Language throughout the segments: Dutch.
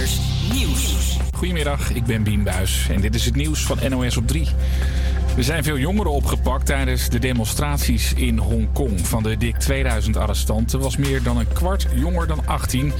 Nieuws. Goedemiddag, ik ben Bien Buis en dit is het nieuws van NOS op 3. Er zijn veel jongeren opgepakt tijdens de demonstraties in Hongkong. Van de dik 2000 arrestanten was meer dan een kwart jonger dan 18.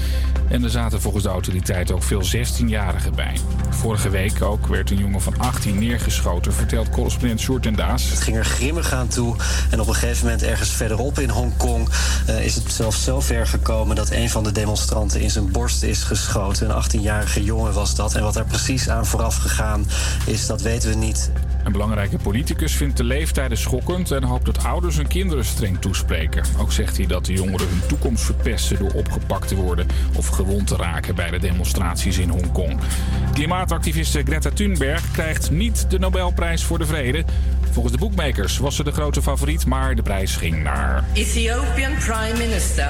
En er zaten volgens de autoriteiten ook veel 16-jarigen bij. Vorige week ook werd een jongen van 18 neergeschoten, vertelt correspondent Sjoerd en Daas. Het ging er grimmig aan toe. En op een gegeven moment ergens verderop in Hongkong uh, is het zelfs zo ver gekomen dat een van de demonstranten in zijn borst is geschoten. Een 18-jarige jongen was dat. En wat daar precies aan vooraf gegaan is, dat weten we niet. Een belangrijke politicus vindt de leeftijden schokkend en hoopt dat ouders hun kinderen streng toespreken. Ook zegt hij dat de jongeren hun toekomst verpesten door opgepakt te worden of gewond te raken bij de demonstraties in Hongkong. Klimaatactiviste Greta Thunberg krijgt niet de Nobelprijs voor de Vrede. Volgens de boekmakers was ze de grote favoriet, maar de prijs ging naar. Ethiopian Prime Minister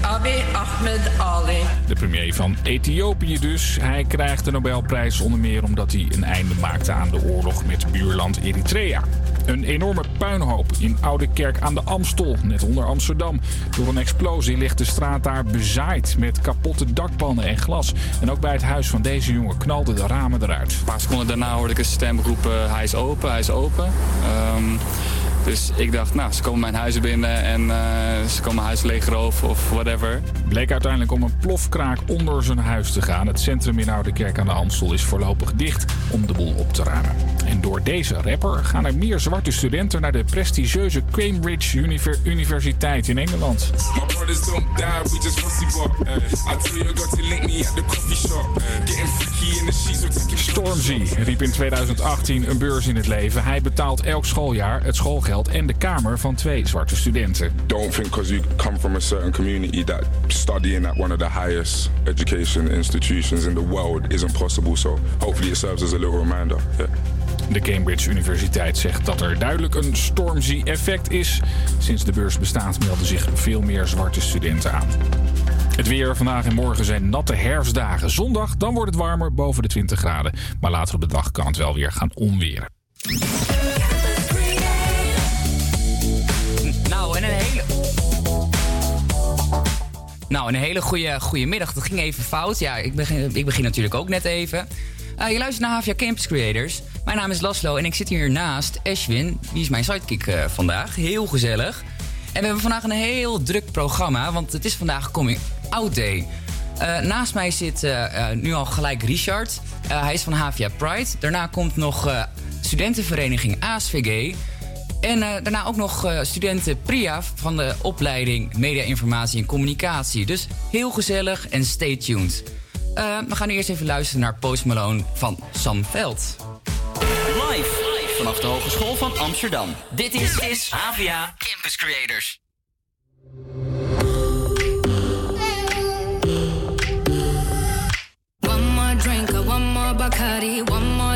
Abiy Ahmed Ali. De premier van Ethiopië dus. Hij krijgt de Nobelprijs onder meer omdat hij een einde maakte aan de oorlog met buurland Eritrea. Een enorme puinhoop in Oude Kerk aan de Amstel, net onder Amsterdam. Door een explosie ligt de straat daar bezaaid met kapotte dakpannen en glas. En ook bij het huis van deze jongen knalden de ramen eruit. Een paar seconden daarna hoorde ik een stem roepen: hij is open, hij is open. Um, dus ik dacht, nou, ze komen mijn huizen binnen en uh, ze komen mijn huis leegroven of whatever. Bleek uiteindelijk om een plofkraak onder zijn huis te gaan. Het centrum in Oude Kerk aan de Amstel is voorlopig dicht om de boel op te ruimen. En door deze rapper gaan er meer zwarte studenten naar de prestigieuze Cambridge Univer Universiteit in Engeland. Stormzy riep in 2018 een beurs in het leven. Hij betaalt elk schooljaar het schoolgeld en de kamer van twee zwarte studenten. Don't think because you come from a certain community that studying at one of the highest education institutions in the world isn't possible. So hopefully it serves as a little reminder. Yeah. De Cambridge Universiteit zegt dat er duidelijk een Stormzy-effect is. Sinds de beurs bestaat melden zich veel meer zwarte studenten aan. Het weer vandaag en morgen zijn natte herfstdagen. Zondag dan wordt het warmer, boven de 20 graden. Maar later op de dag kan het wel weer gaan onweren. Nou, een hele goede, goede middag. Dat ging even fout. Ja, ik begin, ik begin natuurlijk ook net even. Uh, je luistert naar Havia Campus Creators. Mijn naam is Laslo en ik zit hier naast Ashwin. Die is mijn sidekick uh, vandaag. Heel gezellig. En we hebben vandaag een heel druk programma, want het is vandaag Coming Out Day. Uh, naast mij zit nu al gelijk Richard. hij is van Havia Pride. Daarna komt nog studentenvereniging ASVG. En daarna ook nog studenten Priya van de opleiding Media Informatie en Communicatie. Dus heel gezellig en stay tuned. Uh, we gaan nu eerst even luisteren naar Post Malone van Sam Veld. Live vanaf de Hogeschool van Amsterdam. Dit is, is Avia Campus Creators. One more drink, one more Bacardi, one more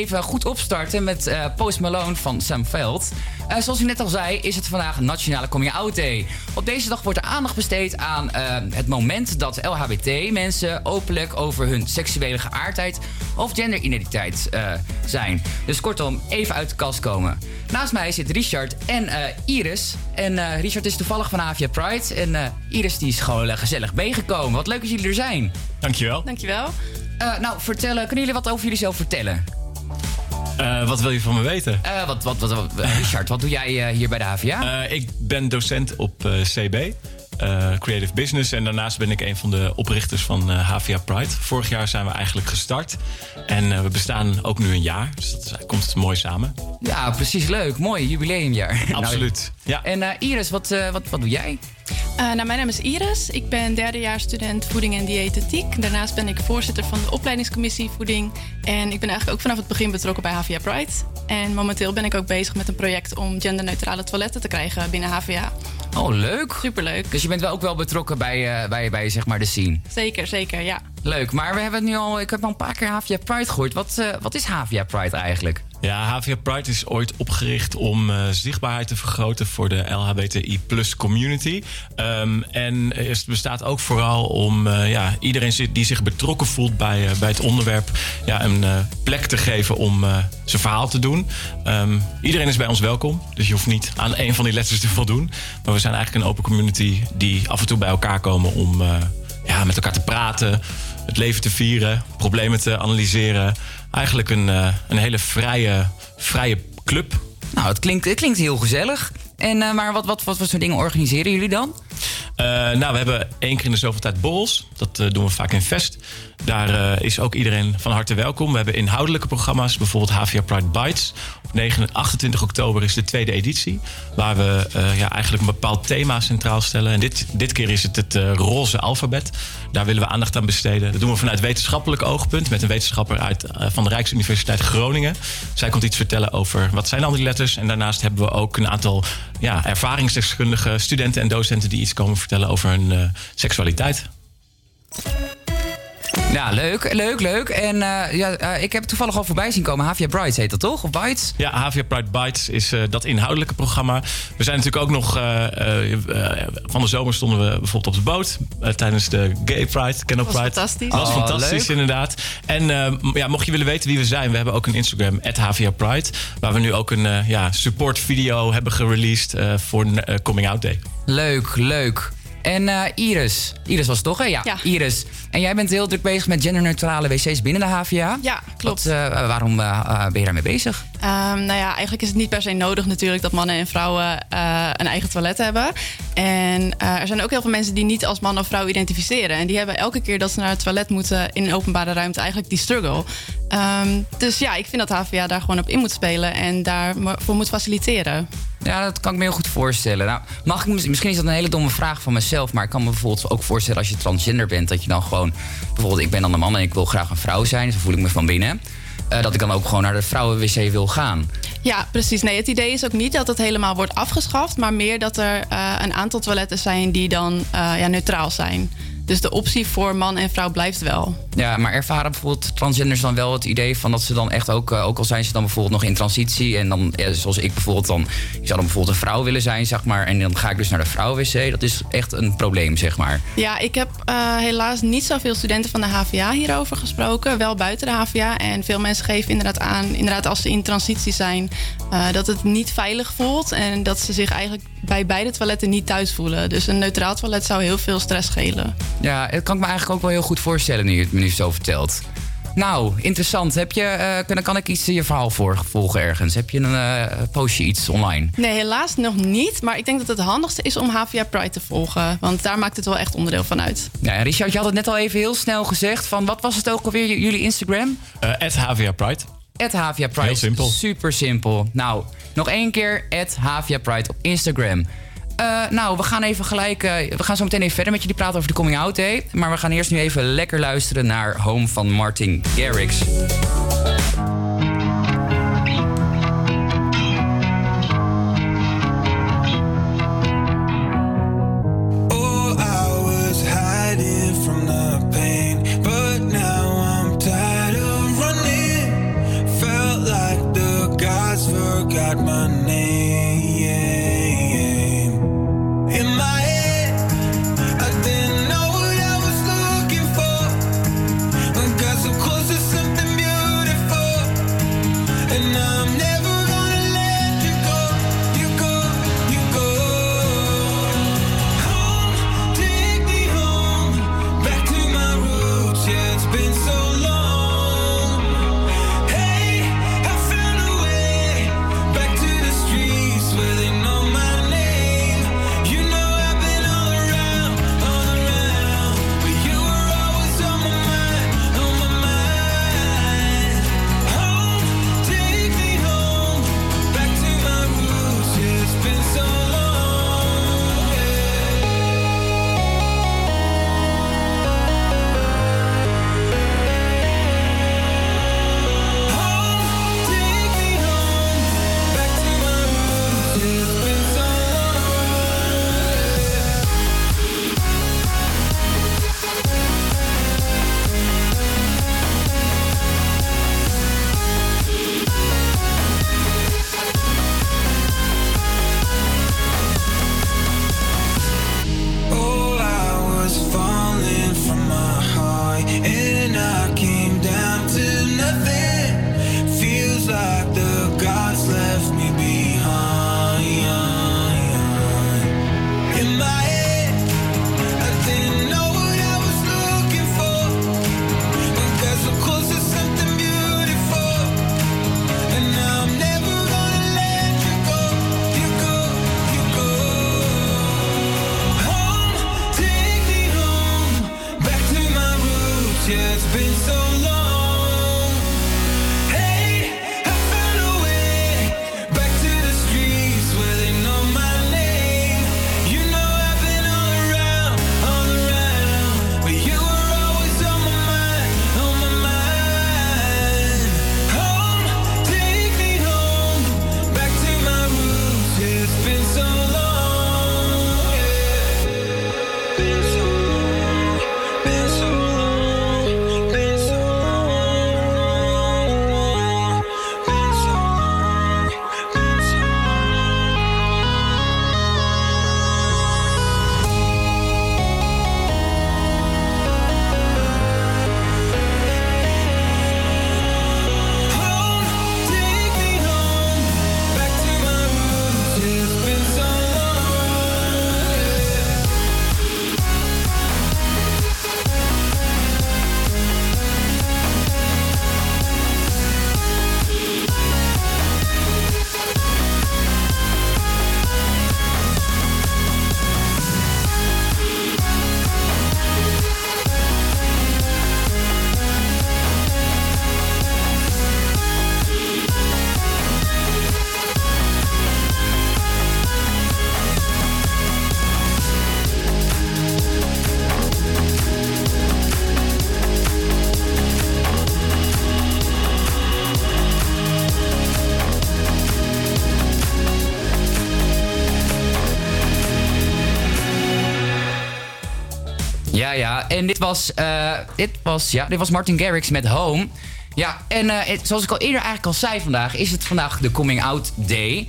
even goed opstarten met uh, Post Malone van Sam Veld. Uh, zoals u net al zei, is het vandaag Nationale Coming Out Day. Op deze dag wordt er aandacht besteed aan het moment dat LHBT-mensen openlijk over hun seksuele geaardheid of genderidentiteit zijn. Dus kortom, even uit de kast komen. Naast mij zit Richard en Iris. En Richard is toevallig van Avia Pride. En Iris die is gewoon gezellig meegekomen. Wat leuk dat jullie er zijn. Dankjewel. Dankjewel. Uh, nou, vertellen, kunnen jullie wat over jullie zelf vertellen? Uh, wat wil je van me weten? Uh, wat, wat, wat, wat, Richard, wat doe jij hier bij de HVA? ik ben docent op CB. Creative Business. En daarnaast ben ik een van de oprichters van HVA Pride. Vorig jaar zijn we eigenlijk gestart. En we bestaan ook nu een jaar. Dus dat komt mooi samen. Ja, precies leuk. Mooi, jubileumjaar. Absoluut. ja. En Iris, wat, wat, wat doe jij? Uh, nou, mijn naam is Iris. Ik ben derdejaars student voeding en diëtetiek. Daarnaast ben ik voorzitter van de opleidingscommissie voeding. En ik ben eigenlijk ook vanaf het begin betrokken bij HVA Pride. En momenteel ben ik ook bezig met een project om genderneutrale toiletten te krijgen binnen HVA. Oh, leuk. Superleuk. Dus je bent wel ook wel betrokken bij, uh, bij, bij zeg maar de scene? Zeker, zeker, ja. Leuk, maar we hebben het nu al, ik heb al een paar keer HVA Pride gehoord. Wat, uh, wat is HVA Pride eigenlijk? Ja, HVA Pride is ooit opgericht om uh, zichtbaarheid te vergroten voor de LHBTI plus community. Um, en het bestaat ook vooral om uh, ja, iedereen die zich betrokken voelt bij, bij het onderwerp ja, een plek te geven om zijn verhaal te doen. Um, iedereen is bij ons welkom, dus je hoeft niet aan een van die letters te voldoen. Maar we zijn eigenlijk een open community die af en toe bij elkaar komen om ja, met elkaar te praten, het leven te vieren, problemen te analyseren eigenlijk een, uh, een hele vrije, vrije club. Nou, het klinkt, het klinkt heel gezellig. En, uh, maar wat, wat, wat voor soort dingen organiseren jullie dan? Uh, nou, we hebben één keer in de zoveel tijd borrels. Dat doen we vaak in Vest. Daar is ook iedereen van harte welkom. We hebben inhoudelijke programma's, bijvoorbeeld HVA Pride Bites. Op 9, 28 oktober is de tweede editie. Waar we ja, eigenlijk een bepaald thema centraal stellen. En dit, dit keer is het het roze alfabet. Daar willen we aandacht aan besteden. Dat doen we vanuit wetenschappelijk oogpunt. Met een wetenschapper uit, van de Rijksuniversiteit Groningen. Zij komt iets vertellen over wat zijn al die letters. En daarnaast hebben we ook een aantal ja, ervaringsdeskundige studenten en docenten... die iets komen vertellen over hun seksualiteit. Ja, leuk, leuk, leuk. En uh, ja, uh, ik heb toevallig al voorbij zien komen. Havia Brides heet dat toch? Of Bites? Ja, Havia Pride Bites is uh, dat inhoudelijke programma. We zijn natuurlijk ook nog... van de zomer stonden we bijvoorbeeld op de boot... tijdens de Gay Pride, Kennel Pride. Dat was fantastisch. Dat was oh, fantastisch, leuk. inderdaad. En ja, mocht je willen weten wie we zijn... we hebben ook een Instagram, Havia Pride... waar we nu ook een ja, support video hebben gereleased... voor Coming Out Day. Leuk, leuk. En uh, Iris. Iris was het toch, hè? Ja. ja. Iris. En jij bent heel druk bezig met genderneutrale wc's binnen de HVA. Ja, klopt. Wat, uh, waarom uh, ben je daarmee bezig? Um, nou ja, eigenlijk is het niet per se nodig natuurlijk dat mannen en vrouwen een eigen toilet hebben. En er zijn ook heel veel mensen die niet als man of vrouw identificeren. En die hebben elke keer dat ze naar het toilet moeten in een openbare ruimte eigenlijk die struggle. Um, dus ja, ik vind dat HVA daar gewoon op in moet spelen en daarvoor moet faciliteren. Ja, dat kan ik me heel goed voorstellen. Nou, mag ik, misschien is dat een hele domme vraag van mezelf, maar ik kan me bijvoorbeeld ook voorstellen als je transgender bent, dat je dan gewoon, bijvoorbeeld, ik ben dan een man en ik wil graag een vrouw zijn, zo voel ik me van binnen. Uh, dat ik dan ook gewoon naar de vrouwenwc wil gaan. Ja, precies. Nee, het idee is ook niet dat het helemaal wordt afgeschaft, maar meer dat er uh, een aantal toiletten zijn die dan uh, ja, neutraal zijn. Dus de optie voor man en vrouw blijft wel. Ja, maar ervaren bijvoorbeeld transgenders dan wel het idee van dat ze dan echt ook, uh, ook al zijn ze dan bijvoorbeeld nog in transitie en dan, ja, zoals ik bijvoorbeeld dan, ik zou dan bijvoorbeeld een vrouw willen zijn, zeg maar, en dan ga ik dus naar de vrouwenwc. Dat is echt een probleem, zeg maar. Ja, ik heb uh, helaas niet zoveel studenten van de HVA hierover gesproken, wel buiten de HVA. En veel mensen geven inderdaad aan, inderdaad als ze in transitie zijn, uh, dat het niet veilig voelt en dat ze zich eigenlijk bij beide toiletten niet thuis voelen. Dus een neutraal toilet zou heel veel stress schelen. Ja, dat kan ik me eigenlijk ook wel heel goed voorstellen nu je het me nu zo vertelt. Nou, interessant. Heb je, uh, kan, kan ik iets in je verhaal voor, volgen ergens? Heb je een uh, postje iets online? Nee, helaas nog niet. Maar ik denk dat het handigste is om HVA Pride te volgen. Want daar maakt het wel echt onderdeel van uit. Ja, Richard, je had het net al even heel snel gezegd. Van, wat was het ook alweer, jullie Instagram? Uh, HVA Pride. HVA Pride. Heel simpel. Super simpel. Nou, nog één keer. HVA Pride op Instagram. Uh, nou, we gaan even gelijk. Uh, we gaan zo meteen even verder met jullie praten over de Coming Out Day. Maar we gaan eerst nu even lekker luisteren naar Home van Martin Garrix. my name. En dit was, eh, dit was, ja, dit was Martin Garrix met Home. Ja, en eh, zoals ik al eerder eigenlijk al zei vandaag... is het vandaag de Coming Out Day.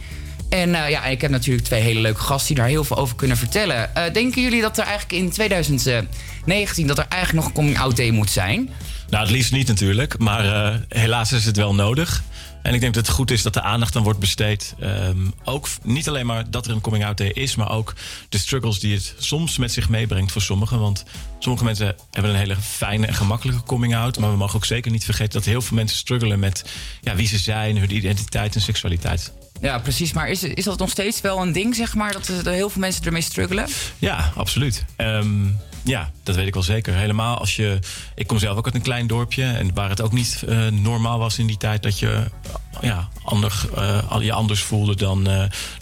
En eh, ja, ik heb natuurlijk twee hele leuke gasten... die daar heel veel over kunnen vertellen. Denken jullie dat er eigenlijk in 2019... dat er eigenlijk nog een Coming Out Day moet zijn? Nou, het liefst niet natuurlijk. Maar helaas is het wel nodig. En ik denk dat het goed is dat de aandacht dan wordt besteed. Ehm, ook niet alleen maar dat er een coming-out day is... maar ook de struggles die het soms met zich meebrengt voor sommigen. Want sommige mensen hebben een hele fijne en gemakkelijke coming-out... maar we mogen ook zeker niet vergeten dat heel veel mensen struggelen... met ja, wie ze zijn, hun identiteit en seksualiteit. Ja, precies. Maar is, is dat nog steeds wel een ding, zeg maar... dat er heel veel mensen ermee struggelen? Ja, absoluut. Ehm, ja, dat weet ik wel zeker. Helemaal als je. Ik kom zelf ook uit een klein dorpje. En waar het ook niet eh, normaal was in die tijd dat je eh, ja, ander, eh, je anders voelde dan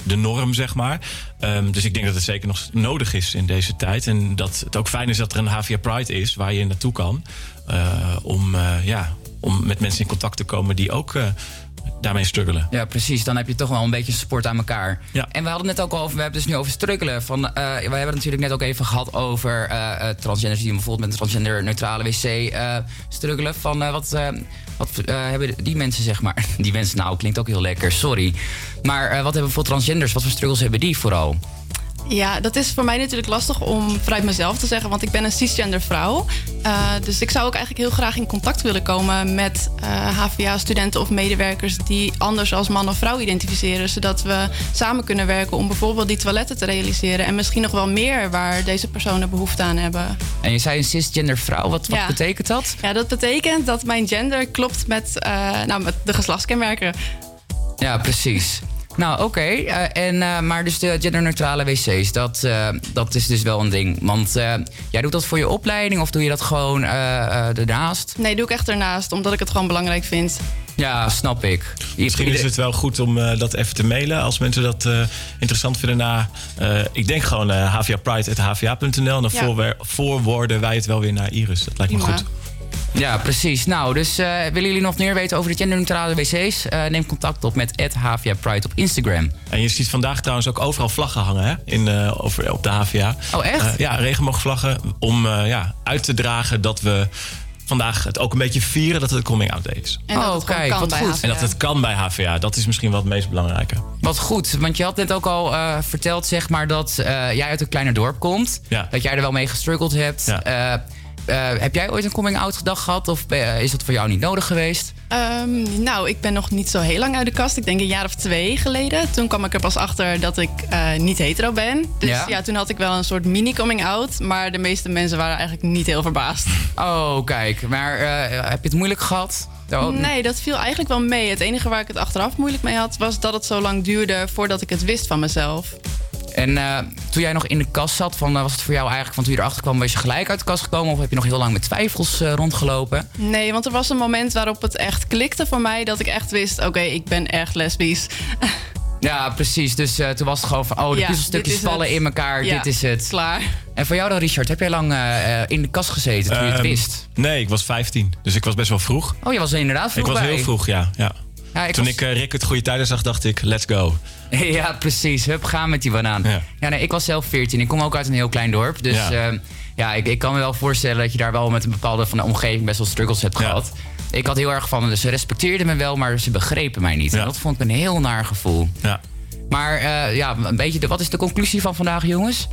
de norm, zeg maar. Ehm, dus ik denk dat het zeker nog nodig is in deze tijd. En dat het ook fijn is dat er een HVA Pride is waar je naartoe kan. om, ja, om met mensen in contact te komen die ook daarmee struggelen. Ja, precies. Dan heb je toch wel een beetje support aan elkaar. Ja. En we hadden het net ook al over, we hebben het dus nu over struggelen. Van, eh, we hebben het natuurlijk net ook even gehad over eh, eh, transgenders die bijvoorbeeld met een transgender-neutrale wc eh, struggelen. Van wat, wat hebben die mensen, zeg maar. Die mensen, nou, klinkt ook heel lekker, sorry. Maar wat hebben bijvoorbeeld transgenders, wat voor struggles hebben die vooral? Ja, dat is voor mij natuurlijk lastig om vanuit mezelf te zeggen, want ik ben een cisgender vrouw. Eh, dus ik zou ook eigenlijk heel graag in contact willen komen met HVA-studenten of medewerkers die anders als man of vrouw identificeren, zodat we samen kunnen werken om bijvoorbeeld die toiletten te realiseren en misschien nog wel meer waar deze personen behoefte aan hebben. En je zei een cisgender vrouw, wat, wat Ja. betekent dat? Ja, dat betekent dat mijn gender klopt met, eh, nou, met de geslachtskenmerken. Ja, precies. Nou, oké. eh, en eh, maar dus de genderneutrale wc's, dat, eh, dat is dus wel een ding. Want eh, jij doet dat voor je opleiding of doe je dat gewoon eh, eh, ernaast? Nee, doe ik echt ernaast, omdat ik het gewoon belangrijk vind. Ja, snap ik. Misschien is het wel goed om eh, dat even te mailen als mensen dat eh, interessant vinden. Na, eh, ik denk gewoon uh, hvapride.hva.nl. En dan Ja. voorwoorden wij het wel weer naar Iris. Dat lijkt me Prima. goed. Ja, precies. Nou, dus eh, willen jullie nog meer weten over de genderneutrale wc's? Eh, neem contact op met Havia Pride op Instagram. En je ziet vandaag trouwens ook overal vlaggen hangen hè? In, eh, over, op de HVA. Oh, echt? Ja, regenboogvlaggen. Om eh, ja, uit te dragen dat we vandaag het ook een beetje vieren dat het een coming out day is. En dat Oh, kijk, kan wat bij goed. HVA. En dat het kan bij HVA. Dat is misschien wel het meest belangrijke. Wat goed, want je had net ook al eh, verteld zeg maar, dat eh, jij uit een kleiner dorp komt. Ja. Dat jij er wel mee gestruggeld hebt. Ja. Eh, eh, heb jij ooit een coming-out dag gehad? Of eh, is dat voor jou niet nodig geweest? Ehm, nou, ik ben nog niet zo heel lang uit de kast. Ik denk een jaar of twee geleden. Toen kwam ik er pas achter dat ik eh, niet hetero ben. Dus Ja? ja? toen had ik wel een soort mini-coming-out. Maar de meeste mensen waren eigenlijk niet heel verbaasd. Oh, kijk. Maar heb je het moeilijk gehad? Oh, Nee, dat viel eigenlijk wel mee. Het enige waar ik het achteraf moeilijk mee had... was dat het zo lang duurde voordat ik het wist van mezelf. En eh, toen jij nog in de kast zat, van, eh, was het voor jou eigenlijk... van toen je erachter kwam, was je gelijk uit de kast gekomen... of heb je nog heel lang met twijfels eh, rondgelopen? Nee, want er was een moment waarop het echt klikte voor mij... dat ik echt wist, oké, ik ben echt lesbisch. Ja, precies. Dus eh, toen was het gewoon van... oh, de Ja, puzzelstukjes dit is vallen het. in elkaar, Ja, dit is het. Klaar. En voor jou dan, Richard, heb jij lang in de kast gezeten toen je het Ehm, wist? Nee, ik was 15. Dus ik was best wel vroeg. Oh, je was er inderdaad vroeg ik was bij. heel vroeg, ja. ja. Ja, ik Toen was- ik eh, Rick het goede tijden zag, dacht ik, let's go. Ja, precies. Hup, gaan met die banaan. Ja. Ja. nee, ik was zelf 14. Ik kom ook uit een heel klein dorp. Dus Ja. ja, ja ik, ik kan me wel voorstellen dat je daar wel met een bepaalde van de omgeving best wel struggles hebt gehad. Ik had heel erg van, dus ze respecteerden me wel, maar ze begrepen mij niet. En dat vond ik een heel naar gevoel. Ja. Maar eh, ja, een beetje, de, wat is de conclusie van vandaag, jongens?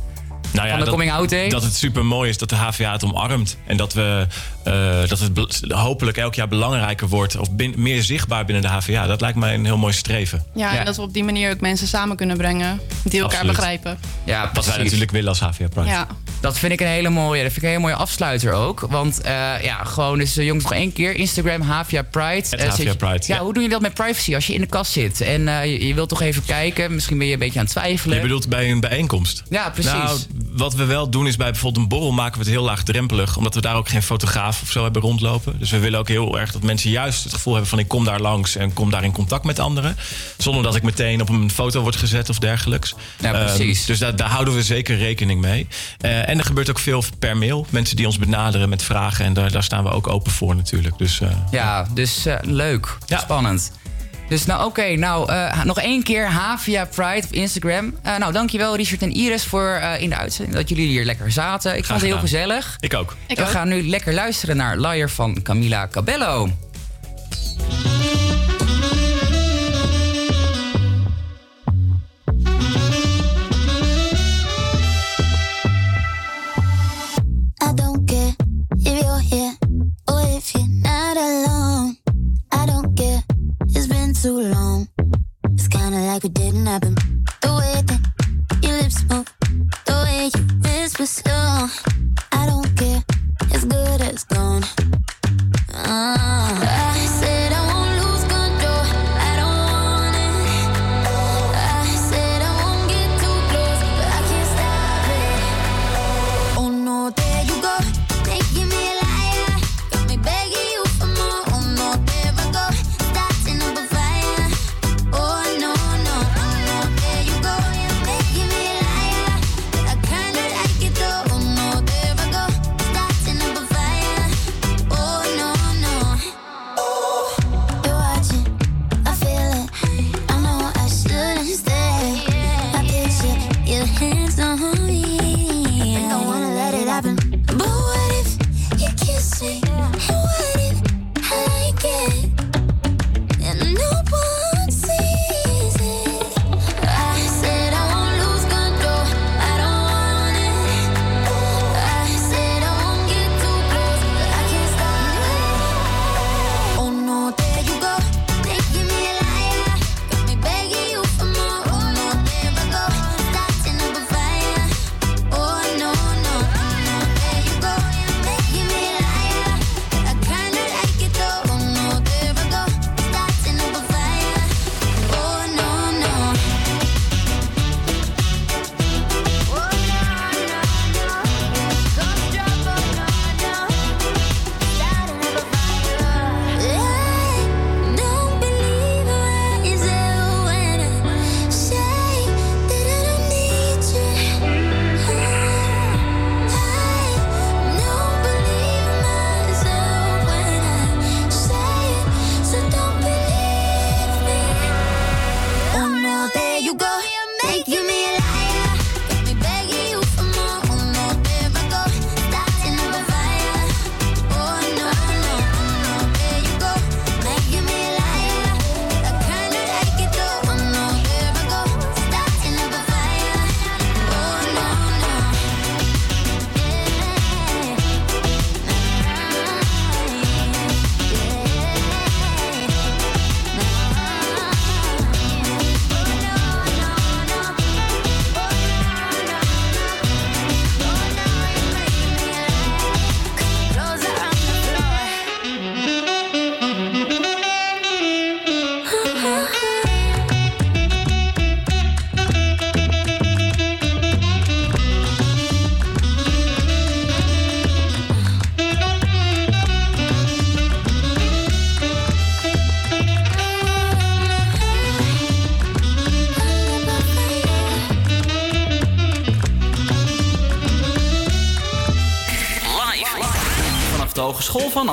Nou ja, Van de dat, coming out day? Dat het super mooi is dat de HVA het omarmt. En dat, we, eh, dat het hopelijk elk jaar belangrijker wordt. Of bin- meer zichtbaar binnen de HVA. Dat lijkt mij een heel mooi streven. Ja, Ja. en dat we op die manier ook mensen samen kunnen brengen... die elkaar Absoluut. begrijpen. Ja, Wat precies. wij natuurlijk willen als HVA Pride. Ja. Dat vind ik een hele mooie, dat vind ik een hele mooie afsluiter ook. Want eh, ja, gewoon dus eh, jongens nog één keer. Instagram, Havia Pride. Eh, Havia je- Pride, Ja, ja. hoe doe je dat met privacy als je in de kast zit? En je, je wilt toch even kijken, misschien ben je een beetje aan het twijfelen. Je bedoelt bij een bijeenkomst? Ja, precies. Nou, wat we wel doen is bij bijvoorbeeld een borrel maken we het heel laagdrempelig. Omdat we daar ook geen fotograaf of zo hebben rondlopen. Dus we willen ook heel erg dat mensen juist het gevoel hebben van ik kom daar langs en kom daar in contact met anderen. Zonder dat ik meteen op een foto word gezet of dergelijks. Ja, precies. Ehm, dus daar, daar houden we zeker rekening mee. Eh, en er gebeurt ook veel per mail. Mensen die ons benaderen met vragen. En daar, daar staan we ook open voor natuurlijk. Dus, eh, ja, dus eh, leuk. Ja. Spannend. Dus nou oké, nou nog één keer Havia Pride op Instagram. Uh, nou dankjewel Richard en Iris voor in de uitzending dat jullie hier lekker zaten. Ik vond het heel gezellig. Ik ook. Ik we gaan nu lekker luisteren naar Liar van Camila Cabello. too long. It's kinda like it didn't happen. The way that your lips move, the way you whisper slow. I don't care, it's good as gone. Uh.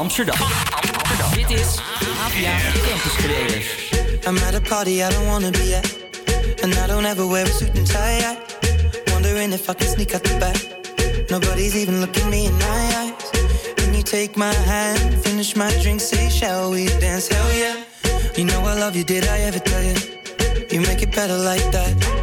Amsterdam. Amsterdam. Dit is Avia Campus Creators. I'm at a party I don't wanna be at. And I don't ever wear a suit and tie. I wondering if I can sneak out the back. Nobody's even looking me in my eyes. Can you take my hand, finish my drink, say, shall we dance? Hell yeah. You know I love you, did I ever tell you? You make it better like that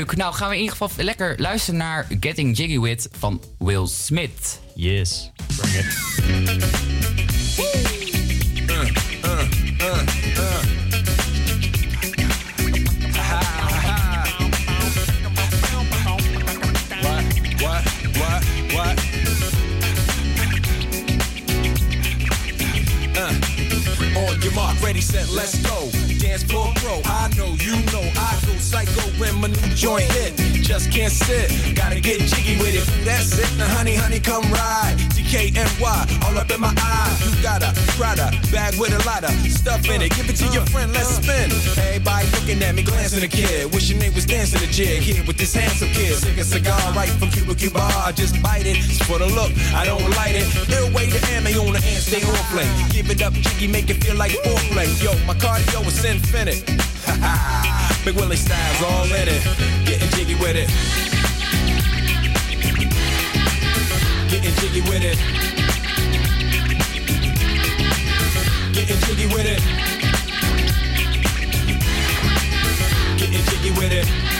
leuk. Nou, gaan we in ieder geval lekker luisteren naar Getting Jiggy With van Will Smith. Yes. Bring it. What? What? What? What? Uh, your mark, ready, set, let's go. My new joint hit. Just can't sit, gotta get jiggy with it. That's it, now honey, honey, come ride. DKNY, all up in my eye. You got a Prada bag with a lot of stuff in it. Give it to your friend, let's spin. Everybody looking at me, glancing a kid. Wishing they was dancing a jig here with this handsome kid. Sick a cigar right from Cuba Cuba. I just bite it. It's for the look, I don't light it. Way to ammo on the hand, stay on play. Give it up, jiggy, make it feel like foreplay. Yo, my cardio is infinite. Ha ha. Big Willie style's all in it. Getting jiggy with it. Jiggy with it. Getting jiggy with it. Getting jiggy with it.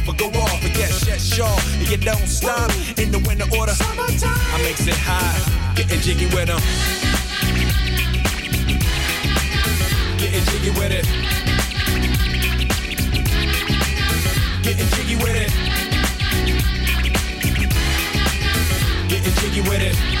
but go off. But yes, yes, sure. And you don't stop in the winter order. I makes it high, getting jiggy with them. Getting jiggy with it. Getting jiggy with it. Getting jiggy with it.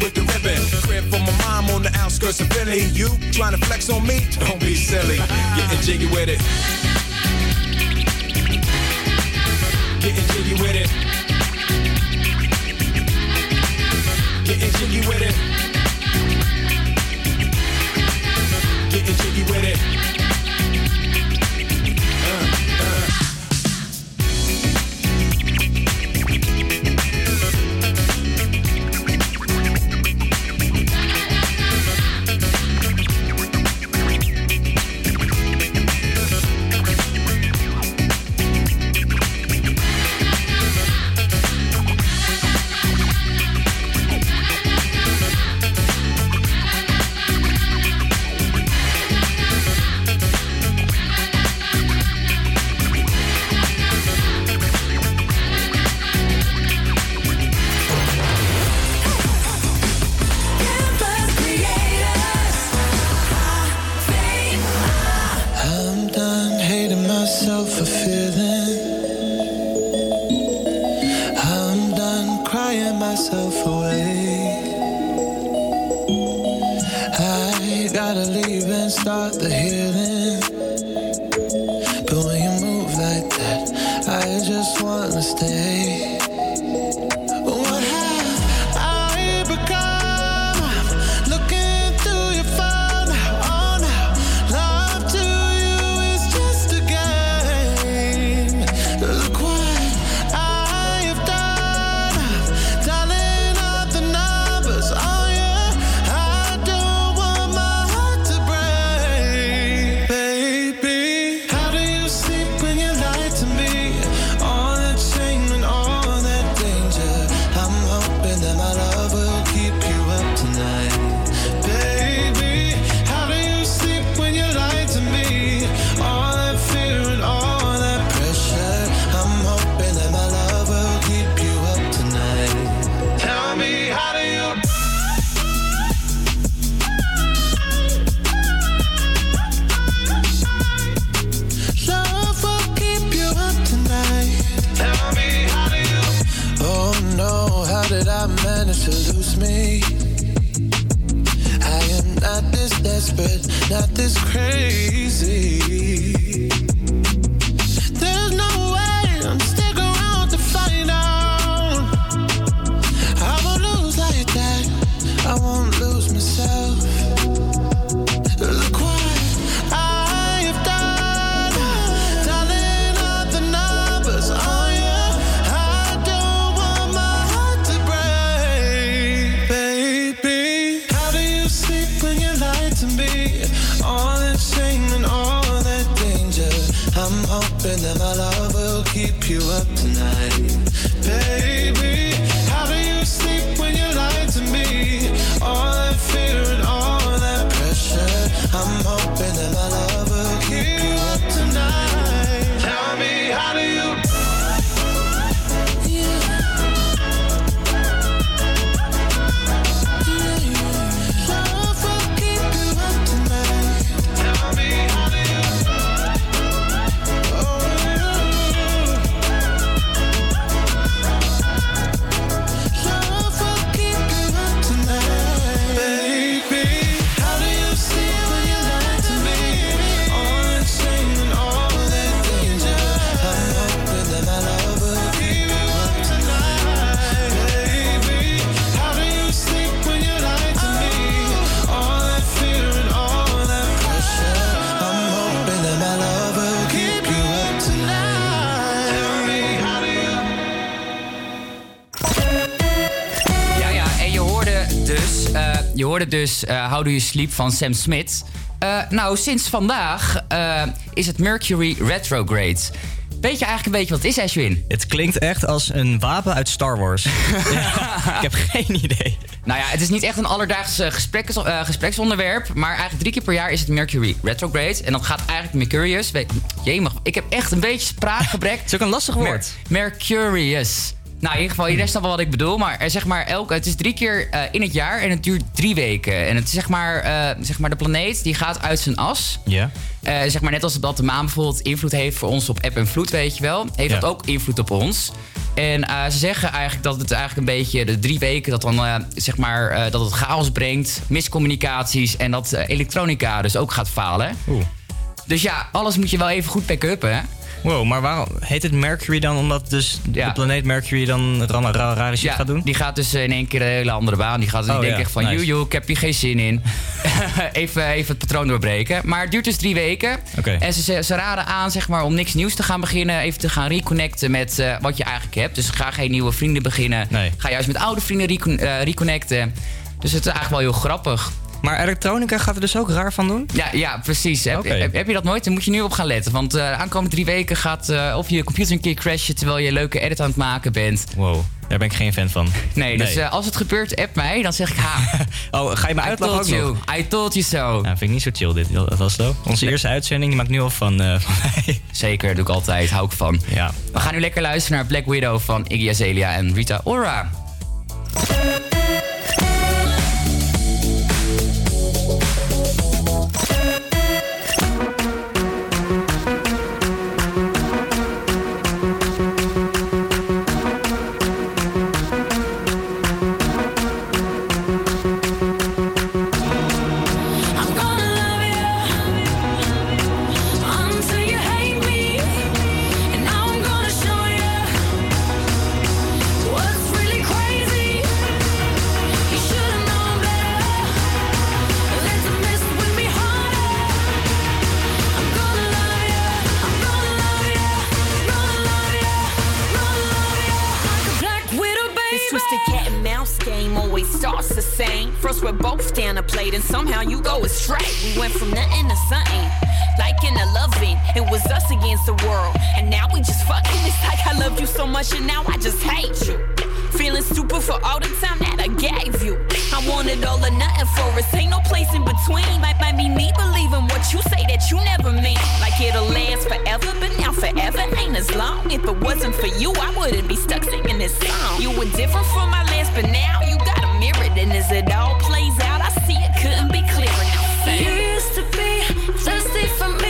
with the ribbon. Crib for my mom on the outskirts of Philly. You trying to flex on me? Don't be silly. Getting jiggy with it. Getting jiggy with it. Getting jiggy with it. Getting jiggy with it. dus uh, How Do You Sleep van Sam Smith. Eh, nou, sinds vandaag eh, is het Mercury Retrograde. Weet je eigenlijk een beetje wat het is, Ashwin? Het klinkt echt als een wapen uit Star Wars. ja, ik heb geen idee. Nou ja, het is niet echt een alledaags gespreksonderwerp. Maar eigenlijk drie keer per jaar is het Mercury Retrograde. En dan gaat eigenlijk Mercurius. Jemig, ik heb echt een beetje spraakgebrek. het is ook een lastig woord. Mer Mercurius. Nou, in ieder geval, iedereen snapt wel wat ik bedoel. Maar er, zeg maar elke, het is drie keer eh, in het jaar en het duurt drie weken. En het is zeg maar, eh, zeg maar de planeet die gaat uit zijn as. Ja. Eh, zeg maar net als dat de maan bijvoorbeeld invloed heeft voor ons op eb en vloed, weet je wel. Heeft Ja. dat ook invloed op ons. En eh, ze zeggen eigenlijk dat het eigenlijk een beetje de drie weken dat dan eh, zeg maar eh, dat het chaos brengt, miscommunicaties en dat eh, elektronica dus ook gaat falen. Dus ja, alles moet je wel even goed backuppen. Wow, maar waarom heet het Mercury dan? Omdat dus de planeet Mercury dan ra ra- rare shit Ja, gaat doen? die gaat dus in één keer een hele andere baan. Die gaat die Oh, denkt ja, echt van, nice. joe, ik heb hier geen zin in. even, even het patroon doorbreken. Maar het duurt dus drie weken. En ze, ze, raden aan zeg maar, om niks nieuws te gaan beginnen. Even te gaan reconnecten met eh, wat je eigenlijk hebt. Dus ga geen nieuwe vrienden beginnen. Ga juist met oude vrienden recon- eh, reconnecten. Dus het is eigenlijk wel heel grappig. Maar elektronica gaat er dus ook raar van doen? Ja, ja precies. Heb, Oké. heb, heb je dat nooit? Dan moet je nu op gaan letten. Want eh, de aankomende drie weken gaat eh, of je computer een keer crashen... terwijl je een leuke edit aan het maken bent. Wow, daar ben ik geen fan van. Nee, dus eh, als het gebeurt, app mij. Dan zeg ik ha. oh, ga je me uitlachen ook you. nog? I told you so. Vind ik niet zo chill dit, dat was zo. Onze eerste uitzending, die maakt nu al van, eh, van mij. Zeker, doe ik altijd. Hou ik van. Ja. We gaan nu lekker luisteren naar Black Widow van Iggy Azalea en Rita Ora. You go astray. We went from nothing to something, liking to loving. It was us against the world, and now we just fucking. It's like I loved you so much and now I just hate you. Feeling stupid for all the time that I gave you. I wanted all or nothing for us. Ain't no place in between. Might, might be me believing what you say that you never mean. Like it'll last forever, but now forever ain't as long. If it wasn't for you, I wouldn't be stuck singing this song. You were different from my last, but now you got a mirror. And as it all plays out, I see it couldn't be from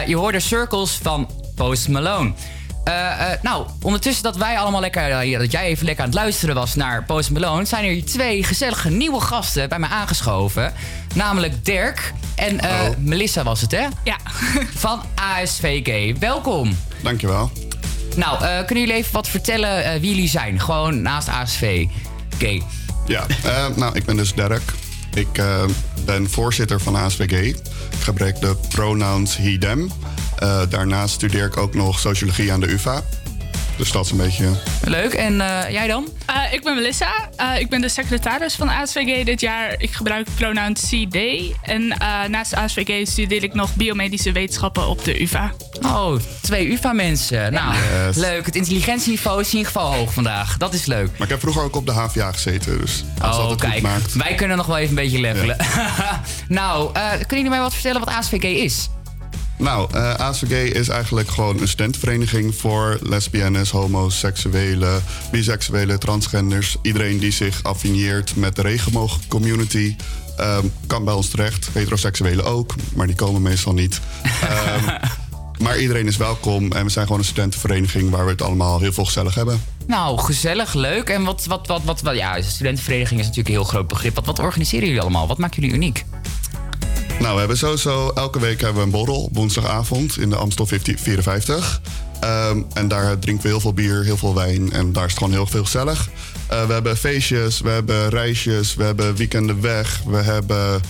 eh, je hoorde Circles van Post Malone. Eh, eh, nou, ondertussen dat wij allemaal lekker, dat jij even lekker aan het luisteren was naar Post Malone, zijn er hier twee gezellige nieuwe gasten bij mij aangeschoven. Namelijk Dirk en eh, Melissa was het, hè? Ja. Van ASVG. Welkom. Dankjewel. Nou, eh, kunnen jullie even wat vertellen eh, wie jullie zijn? Gewoon naast ASVG. Ja, eh, nou, ik ben dus Dirk. Ik eh, ben voorzitter van ASVG. Ik gebruik de pronouns he, them. Eh, daarnaast studeer ik ook nog sociologie aan de UvA. Dus dat is een beetje... Leuk. En eh, jij dan? Eh, ik ben Melissa. Eh, ik ben de secretaris van de ASVG dit jaar. Ik gebruik pronoun CD. En eh, naast de ASVG studeer ik nog biomedische wetenschappen op de UvA. Oh, twee UvA-mensen. Nou, Yes. leuk. Het intelligentieniveau is in ieder geval hoog vandaag. Dat is leuk. Maar ik heb vroeger ook op de HVA gezeten, dus als dat Oh, het goed kijk. maakt. Wij kunnen nog wel even een beetje levelen. nou, eh, kunnen jullie mij wat vertellen wat ASVG is? Nou, eh ASVG is eigenlijk gewoon een studentenvereniging voor lesbiennes, homo's, seksuelen, biseksuelen, transgenders. Iedereen die zich affinieert met de regenboogcommunity ehm, kan bij ons terecht. Heteroseksuelen ook, maar die komen meestal niet. Ehm, maar iedereen is welkom en we zijn gewoon een studentenvereniging waar we het allemaal heel veel gezellig hebben. Nou, gezellig, leuk. En wat, wat, wat, wat, wat ja, studentenvereniging is natuurlijk een heel groot begrip. Wat, wat organiseren jullie allemaal? Wat maakt jullie uniek? Nou, we hebben sowieso elke week hebben we een borrel woensdagavond in de Amstel 50 54. Ehm, en daar drinken we heel veel bier, heel veel wijn en daar is het gewoon heel veel gezellig. Eh, we hebben feestjes, we hebben reisjes, we hebben weekenden weg, we hebben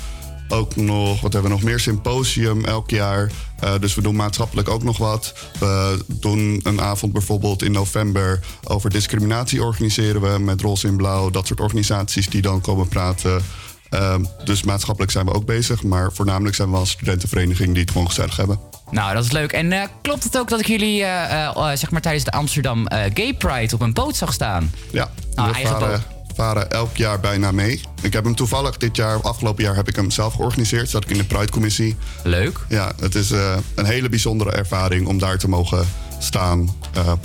ook nog, wat hebben we nog meer, symposium elk jaar. Eh, dus we doen maatschappelijk ook nog wat. We doen een avond bijvoorbeeld in november over discriminatie organiseren we met Roze in Blauw. Dat soort organisaties die dan komen praten. Ehm, dus maatschappelijk zijn we ook bezig. Maar voornamelijk zijn we als studentenvereniging die het gewoon gezellig hebben. Nou, dat is leuk. En eh, klopt het ook dat ik jullie eh, eh, zeg maar tijdens de Amsterdam Gay Pride op een boot zag staan? Ja, Nou, we varen, varen elk jaar bijna mee. Ik heb hem toevallig dit jaar, afgelopen jaar, heb ik hem zelf georganiseerd. Zat ik in de Pride-commissie. Leuk. Ja, het is een hele bijzondere ervaring om daar te mogen staan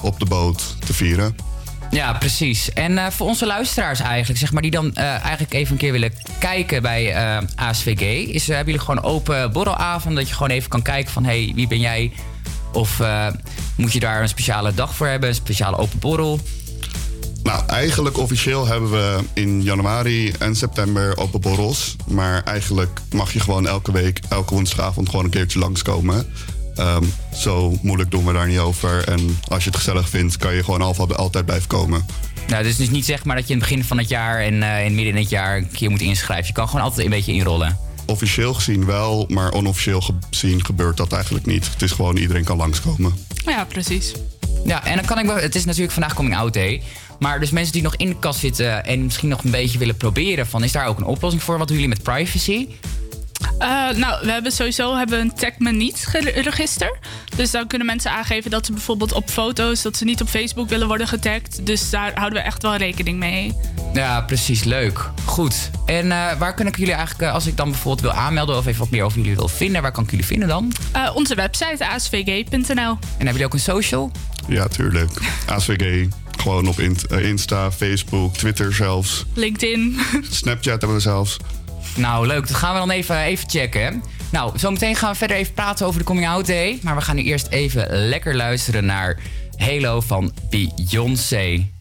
op de boot te vieren. Ja, precies. En eh, voor onze luisteraars eigenlijk, zeg maar, die dan eh, eigenlijk even een keer willen kijken bij eh, ASVG, is, hebben jullie gewoon open borrelavond, dat je gewoon even kan kijken van, hey, wie ben jij? Of moet je daar een speciale dag voor hebben, een speciale open borrel? Nou, eigenlijk officieel hebben we in januari en september open borrels. Maar eigenlijk mag je gewoon elke week, elke woensdagavond gewoon een keertje langskomen. Ehm, zo moeilijk doen we daar niet over. En als je het gezellig vindt, kan je gewoon altijd, altijd blijven komen. Nou, dus, dus niet zeg maar dat je in het begin van het jaar en eh, in midden in het jaar een keer moet inschrijven. Je kan gewoon altijd een beetje inrollen. Officieel gezien wel, maar onofficieel gezien gebeurt dat eigenlijk niet. Het is gewoon iedereen kan langskomen. Ja, precies. Ja, en dan kan ik wel. Het is natuurlijk vandaag coming out day. Maar dus mensen die nog in de kast zitten en misschien nog een beetje willen proberen, van is daar ook een oplossing voor? Wat doen jullie met privacy? Eh, nou, we hebben sowieso hebben een Tag Me Niet register. Dus dan kunnen mensen aangeven dat ze bijvoorbeeld op foto's... dat ze niet op Facebook willen worden getagd. Dus daar houden we echt wel rekening mee. Ja, precies. Leuk. Goed. En eh, waar kan ik jullie eigenlijk, eh, als ik dan bijvoorbeeld wil aanmelden... of even wat meer over jullie wil vinden, waar kan ik jullie vinden dan? Eh, onze website asvg.nl. En hebben jullie ook een social? Ja, tuurlijk. ASVG. Gewoon op Insta, Facebook, Twitter zelfs. LinkedIn. Snapchat hebben we zelfs. Nou, leuk. Dat gaan we dan even, even checken. Nou, zometeen gaan we verder even praten over de Coming Out Day. Maar we gaan nu eerst even lekker luisteren naar Halo van Beyoncé.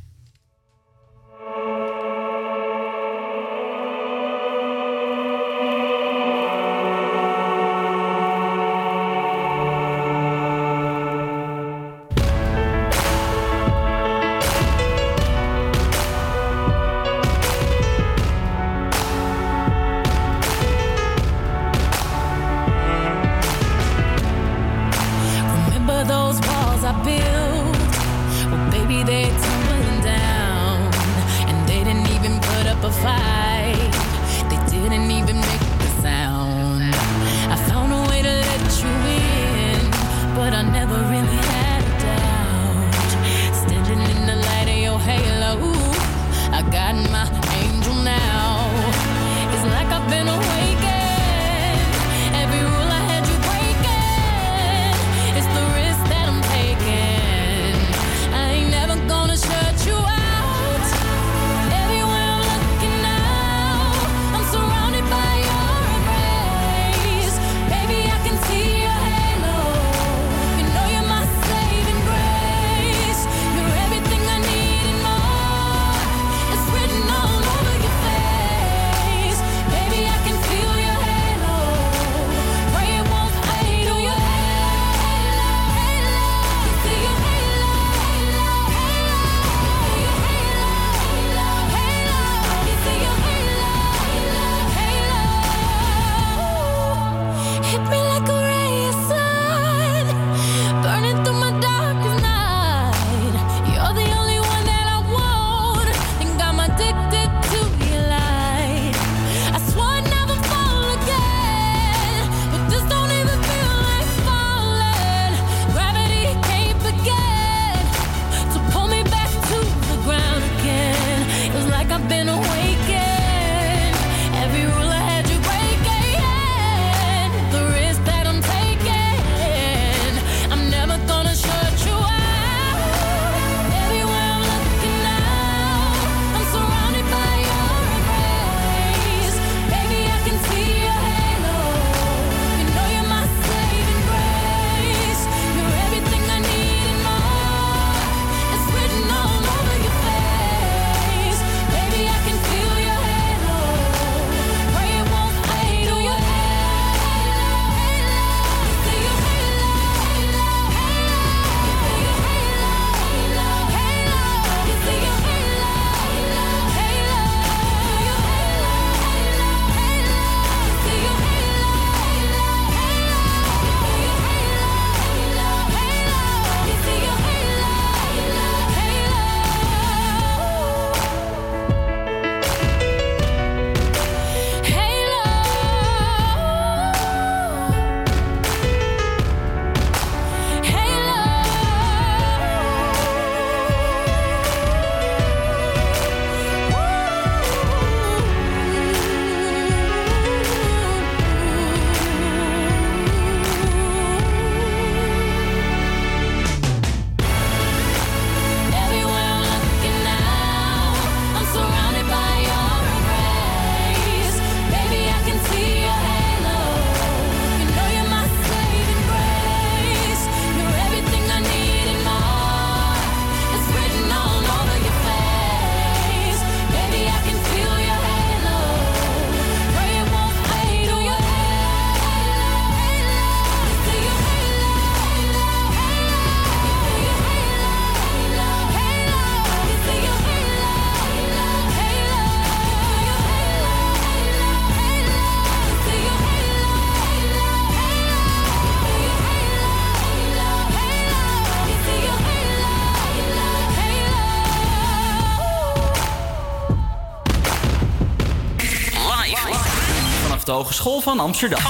Hogeschool van Amsterdam.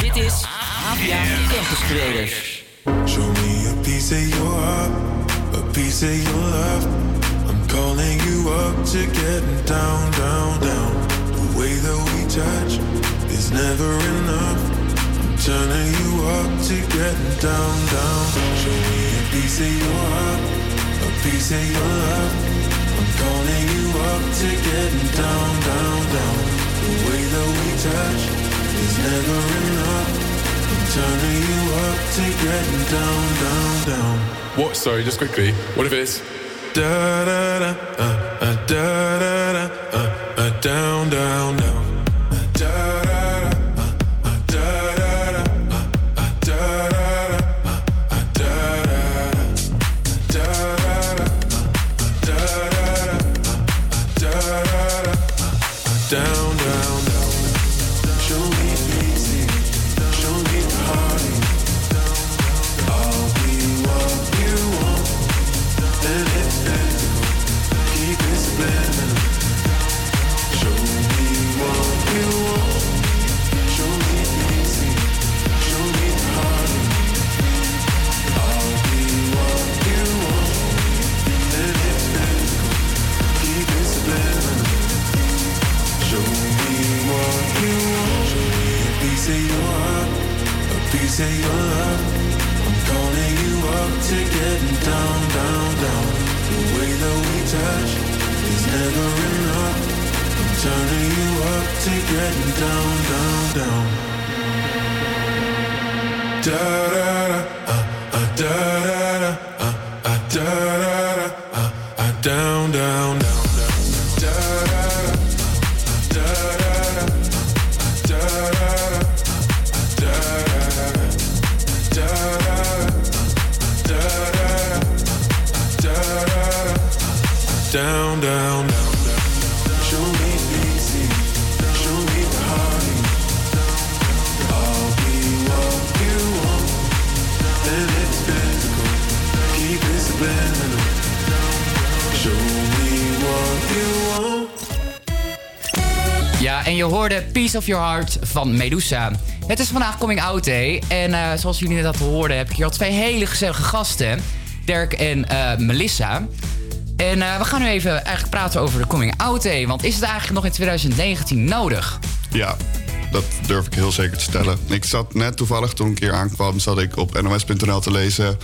Dit is APA Campus Creators. Show me a piece of your heart, a piece of your love. I'm calling you up to getting down, down, down. The way that we touch is never enough. I'm turning you up to getting down, down. Show me a piece of your heart, a piece of your love. I'm calling you up to getting down, down, down. The way that we touch is never enough. I'm turning you up to getting down, down, down. What? Sorry, just quickly. What if it's Da da da, uh, uh, da da of your love. I'm calling you up to getting down, down, down. The way that we touch is never enough. I'm turning you up to getting down, down, down. Da da da, uh, uh, da da da, uh, uh, da da da, uh, uh, down, down. Hoorde Piece of Your Heart van Medusa. Het is vandaag Coming Out Day. En eh, zoals jullie net al hoorden, heb ik hier al twee hele gezellige gasten. Dirk en eh, Melissa. En eh, we gaan nu even eigenlijk praten over de Coming Out Day. Want is het eigenlijk nog in 2019 nodig? Ja, dat durf ik heel zeker te stellen. Ik zat net toevallig toen ik hier aankwam, zat ik op nos.nl te lezen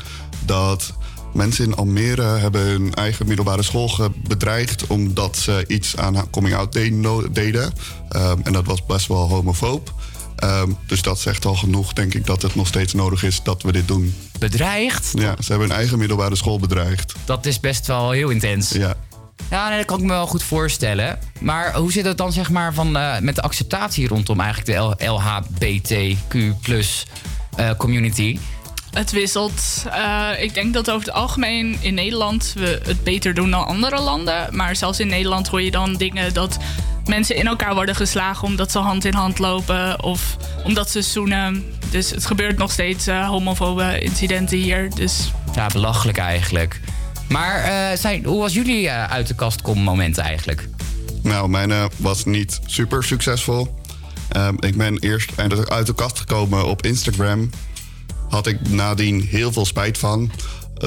dat mensen in Almere hebben hun eigen middelbare school bedreigd omdat ze iets aan coming out deden. Ehm, en dat was best wel homofoob. Ehm, dus dat zegt al genoeg, denk ik, dat het nog steeds nodig is dat we dit doen. Bedreigd? Ja, ze hebben hun eigen middelbare school bedreigd. Dat is best wel heel intens. Ja. Ja, nee, dat kan ik me wel goed voorstellen. Maar hoe zit het dan zeg maar van, eh, met de acceptatie rondom eigenlijk de LHBTQ eh, community? Het wisselt. Eh, ik denk dat over het algemeen in Nederland we het beter doen dan andere landen. Maar zelfs in Nederland hoor je dan dingen dat mensen in elkaar worden geslagen omdat ze hand in hand lopen of omdat ze zoenen. Dus het gebeurt nog steeds eh, homofobe incidenten hier. Dus Ja, belachelijk eigenlijk. Maar eh, zijn, hoe was jullie uit de kast komen moment eigenlijk? Nou, mijn was niet super succesvol. Ehm, ik ben eerst uit de kast gekomen op Instagram. Had ik nadien heel veel spijt van.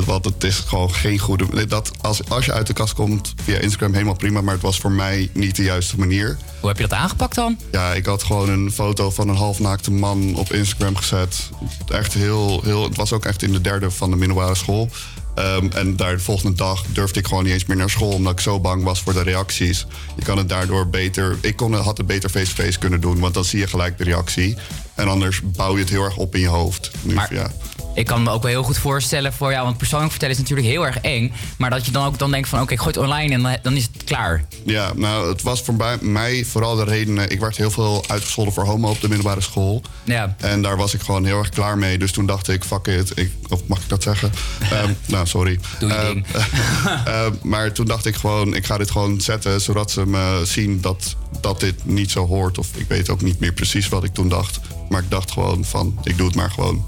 Want het is gewoon geen goede... Dat als, als je uit de kast komt via Instagram helemaal prima... maar het was voor mij niet de juiste manier. Hoe heb je dat aangepakt dan? Ja, ik had gewoon een foto van een halfnaakte man op Instagram gezet. Echt heel, heel... Het was ook echt in de derde van de middelbare school. Ehm, en daar de volgende dag durfde ik gewoon niet eens meer naar school... omdat ik zo bang was voor de reacties. Je kan het daardoor beter... Ik kon, had het beter face-to-face kunnen doen... want dan zie je gelijk de reactie. En anders bouw je het heel erg op in je hoofd. Nu, ja. Ik kan me ook wel heel goed voorstellen voor jou, want persoonlijk vertellen is natuurlijk heel erg eng. Maar dat je dan ook dan denkt van oké, ik gooi het online en dan, dan is het klaar. Ja, nou, het was voor mij vooral de reden... eh, Ik werd heel veel uitgescholden voor homo op de middelbare school. Ja. En daar was ik gewoon heel erg klaar mee. Dus toen dacht ik, fuck it. Ik, of mag ik dat zeggen? Ehm, nou, sorry. Doe je Ehm, ehm, maar toen dacht ik gewoon, ik ga dit gewoon zetten... zodat ze me zien dat, dat dit niet zo hoort. Of ik weet ook niet meer precies wat ik toen dacht. Maar ik dacht gewoon van, ik doe het maar gewoon.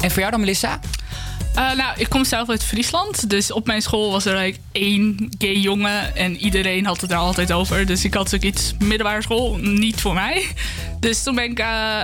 En voor jou dan, Melissa? Eh, nou, ik kom zelf uit Friesland. Dus op mijn school was er like, één gay jongen. En iedereen had het er altijd over. Dus ik had zoiets middelbare school niet voor mij. Dus toen ben ik eh,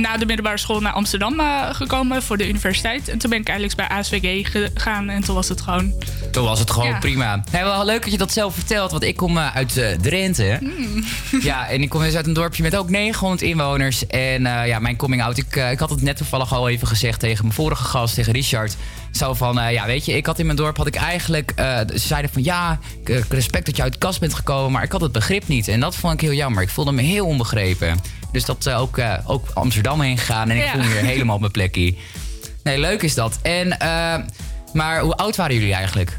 na de middelbare school naar Amsterdam eh, gekomen voor de universiteit. En toen ben ik eigenlijk bij ASVG gegaan. En toen was het gewoon... Toen was het gewoon Ja. prima. Hey, wel leuk dat je dat zelf vertelt, want ik kom eh, uit eh, Drenthe. Hmm. Ja, en ik kom dus uit een dorpje met ook 900 inwoners. En eh, ja, mijn coming out, ik, ik had het net toevallig al even gezegd tegen mijn vorige gast, tegen Richard. Zo van, eh, ja, weet je, ik had in mijn dorp, had ik eigenlijk, eh, ze zeiden van ja, ik, respect dat je uit de kast bent gekomen, maar ik had het begrip niet. En dat vond ik heel jammer. Ik voelde me heel onbegrepen. Dus dat eh, ook, eh, ook Amsterdam heen gegaan en ik Ja. voel me weer helemaal op mijn plekje. Nee, leuk is dat. En, eh, maar hoe oud waren jullie eigenlijk?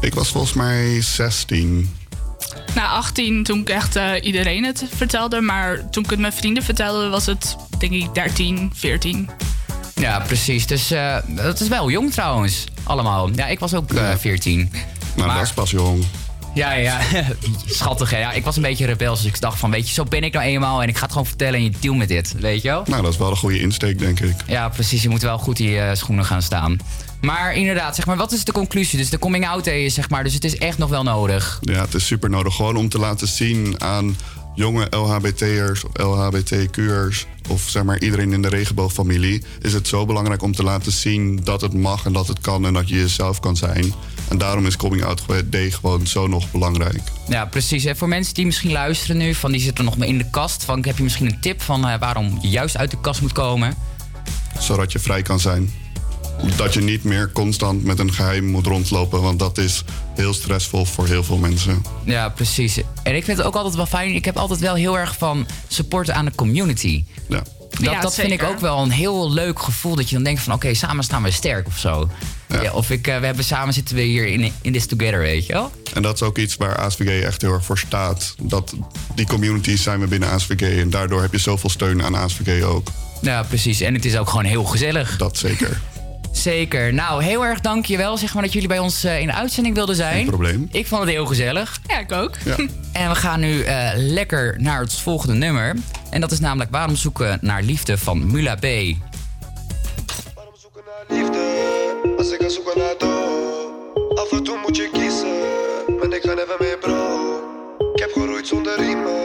Ik was volgens mij 16. Na 18 toen ik echt iedereen het vertelde. Maar toen ik het mijn vrienden vertelde was het denk ik 13, 14. Ja, precies. Dus eh, dat is wel jong trouwens, allemaal. Ja, ik was ook eh 14. Nou, dat is pas jong. Ja, ja, schattig hè. Ja, ik was een beetje rebels, dus ik dacht van, weet je, zo ben ik nou eenmaal... en ik ga het gewoon vertellen en je deal met dit, weet je wel? Nou, dat is wel een goede insteek, denk ik. Ja, precies. Je moet wel goed in je schoenen gaan staan. Maar inderdaad, zeg maar, wat is de conclusie? Dus de coming out day is, zeg maar, dus het is echt nog wel nodig. Ja, het is super nodig. Gewoon om te laten zien aan jonge LHBT'ers of LHBTQ'ers... of zeg maar iedereen in de regenboogfamilie... is het zo belangrijk om te laten zien dat het mag en dat het kan... en dat je jezelf kan zijn. En daarom is coming out day gewoon zo nog belangrijk. Ja, precies. En voor mensen die misschien luisteren nu, van die zitten nog maar in de kast... Van, heb je misschien een tip van eh, waarom je juist uit de kast moet komen? Zodat je vrij kan zijn. Dat je niet meer constant met een geheim moet rondlopen... want dat is heel stressvol voor heel veel mensen. Ja, precies. En ik vind het ook altijd wel fijn. Ik heb altijd wel heel erg van supporten aan de community. Ja. Dat, Ja, dat vind ik ook wel een heel leuk gevoel. Dat je dan denkt van oké, samen staan we sterk of zo. Ja. of ik, eh, we hebben samen zitten we hier in, in this together, weet je wel? En dat is ook iets waar ASVG echt heel erg voor staat. Dat die communities zijn we binnen ASVG... en daardoor heb je zoveel steun aan ASVG ook. Ja, precies. En het is ook gewoon heel gezellig. Dat zeker. Zeker. Nou, heel erg dankjewel zeg maar, dat jullie bij ons eh, in de uitzending wilden zijn. Geen probleem. Ik vond het heel gezellig. Ja, ik ook. Ja. En we gaan nu eh, lekker naar het volgende nummer. En dat is namelijk Waarom zoeken naar liefde van Mula B. Als ik ga zoeken naar dood Af en toe moet je kiezen. Maar ik ga never meer bro. Ik heb geroeid zonder riemen.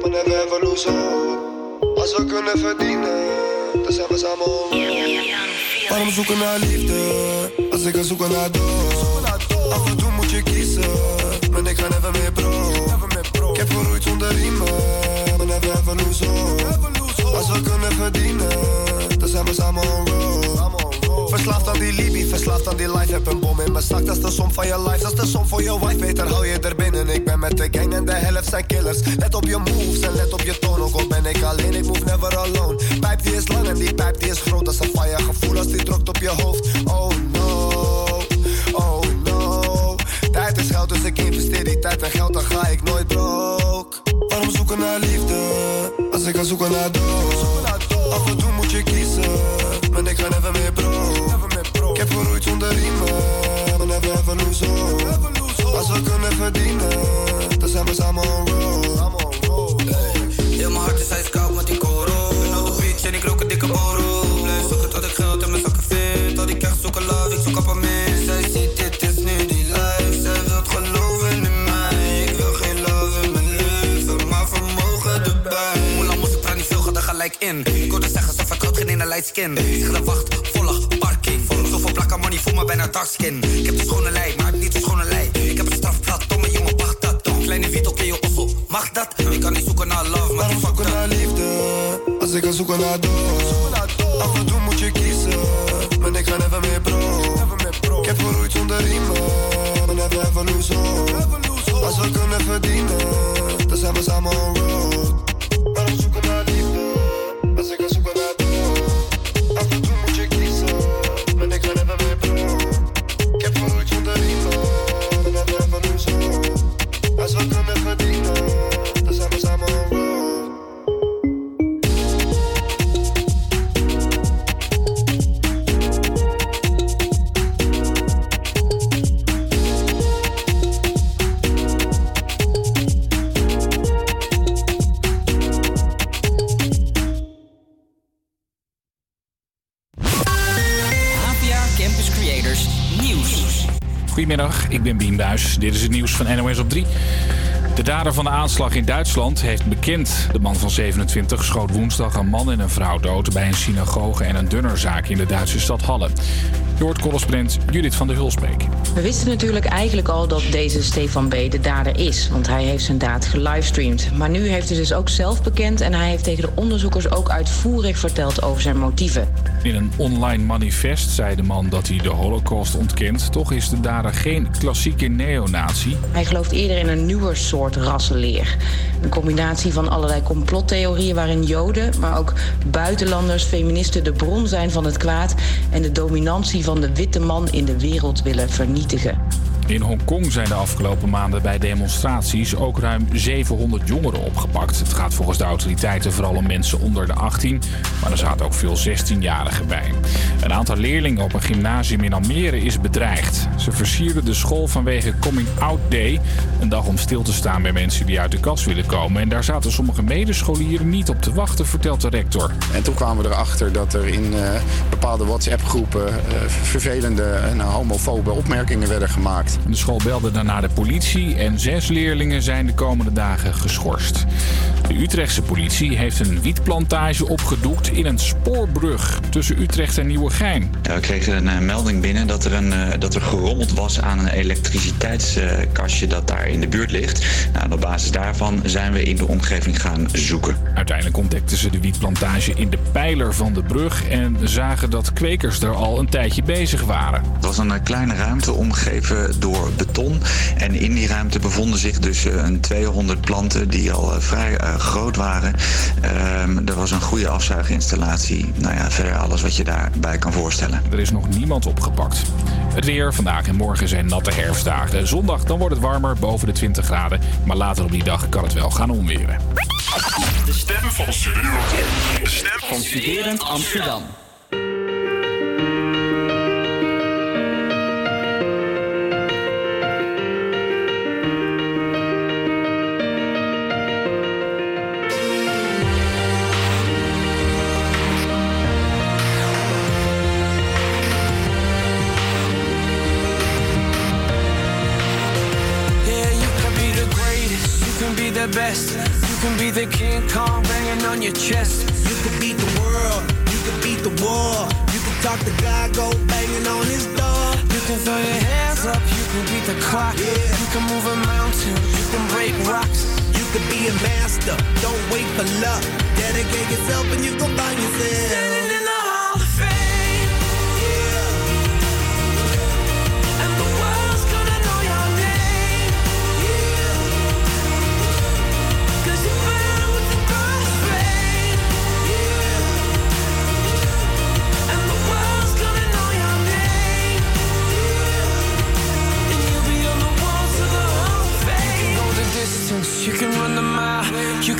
Maar never ever lose hope Als we kunnen verdienen Dan zijn we samen on Waarom zoeken naar liefde? Als ik ga zoeken naar dood. Af en toe moet je kiezen. Maar ik ga never meer bro. Ik heb geroeid zonder riemen. Maar never ever lose hope Als we kunnen verdienen Dan zijn we samen on road Verslaafd aan die Libi, verslaafd aan die life. Heb een bom in mijn zak, dat is de som van je life. Dat is de som voor je wife, beter hou je er binnen. Ik ben met de gang en de helft zijn killers. Let op je moves en let op je toon. Ook al ben ik alleen, ik move never alone. Pijp die is lang en die pijp die is groot. Dat is een fire gevoel als die drukt op je hoofd. Oh no, oh no. Tijd is geld, dus ik investeer die tijd en geld. Dan ga ik nooit broke. Waarom zoeken naar liefde? Als ik ga zoeken naar dood. Af en toe moet je kiezen ik ga never meer bro Ik heb geroeid zonder riemen ever lose hope. Als we kunnen verdienen Dan zijn we samen on road. Heel mijn hart is ijskoud gelijk in. Ik hoorde zeggen, ze vertrouwt geen in een light skin. Ik ga de wacht, volg, parking. Volg zoveel plakken money, voel me bijna dark skin. Ik heb de schone lei, maar ik niet de schone lei. Ik heb een strafblad, domme jongen, wacht dat dan. Kleine Vito, ken je ossel, mag dat? Ik kan niet zoeken naar love, maar fuck zoeken naar liefde Als ik ga zoeken naar dood Af en toe moet je kiezen Maar ik ga never meer bro Ik heb geroeid zonder riemen Maar never ever lose hope Als we kunnen verdienen Dan zijn we samen on road Dit is het nieuws van NOS op 3. De dader van de aanslag in Duitsland heeft bekend. De man van 27 schoot woensdag een man en een vrouw dood... bij een synagoge en een dunnerzaak in de Duitse stad Halle. Je correspondent Judith van der Hulsbeek. We wisten natuurlijk eigenlijk al dat deze Stefan B. de dader is, want hij heeft zijn daad gelivestreamd. Maar nu heeft hij dus ook zelf bekend en hij heeft tegen de onderzoekers ook uitvoerig verteld over zijn motieven. In een online manifest zei de man dat hij de holocaust ontkent. Toch is de dader geen klassieke neonazi. Hij gelooft eerder in een nieuwer soort rassenleer. Een combinatie van allerlei complottheorieën waarin Joden, maar ook buitenlanders, feministen de bron zijn van het kwaad en de dominantie van de witte man in de wereld willen vernietigen. In Hongkong zijn de afgelopen maanden bij demonstraties ook ruim 700 jongeren opgepakt. Het gaat volgens de autoriteiten vooral om mensen onder de 18, maar er zaten ook veel 16-jarigen bij. Een aantal leerlingen op een gymnasium in Almere is bedreigd. Ze versierden de school vanwege Coming Out Day, een dag om stil te staan bij mensen die uit de kast willen komen. En daar zaten sommige medescholieren niet op te wachten, vertelt de rector. En toen kwamen we erachter dat er in eh, bepaalde WhatsApp-groepen eh, vervelende en homofobe opmerkingen werden gemaakt. De school belde daarna de politie en zes leerlingen zijn de komende dagen geschorst. De Utrechtse politie heeft een wietplantage opgedoekt in een spoorbrug tussen Utrecht en Nieuwegein. Ja, we kregen een eh, melding binnen dat er, een, eh, dat er gerommeld was aan een elektriciteitskastje dat daar in de buurt ligt. Nou, op basis daarvan zijn we in de omgeving gaan zoeken. Uiteindelijk ontdekten ze de wietplantage in de pijler van de brug en zagen dat kwekers er al een tijdje bezig waren. Het was een eh, kleine ruimte omgeven door beton. En in die ruimte bevonden zich dus eh, een 200 planten die al eh, vrij eh, groot waren. Ehm, er was een goede afzuiginstallatie. Nou ja, verder alles wat je daarbij kan voorstellen. Er is nog niemand opgepakt. Het weer vandaag en morgen zijn natte herfstdagen. Zondag dan wordt het warmer, boven de 20 graden. Maar later op die dag kan het wel gaan onweren. De stem van Studerend. De stem van Studerend Amsterdam. You can be the King Kong banging on your chest. You could beat the world, you could beat the war. You could talk to God, go banging on his door. You can throw your hands up, you can beat the clock. Yeah. You can move a mountain, you can break rocks. You could be a master, don't wait for luck. Dedicate yourself and you can find yourself.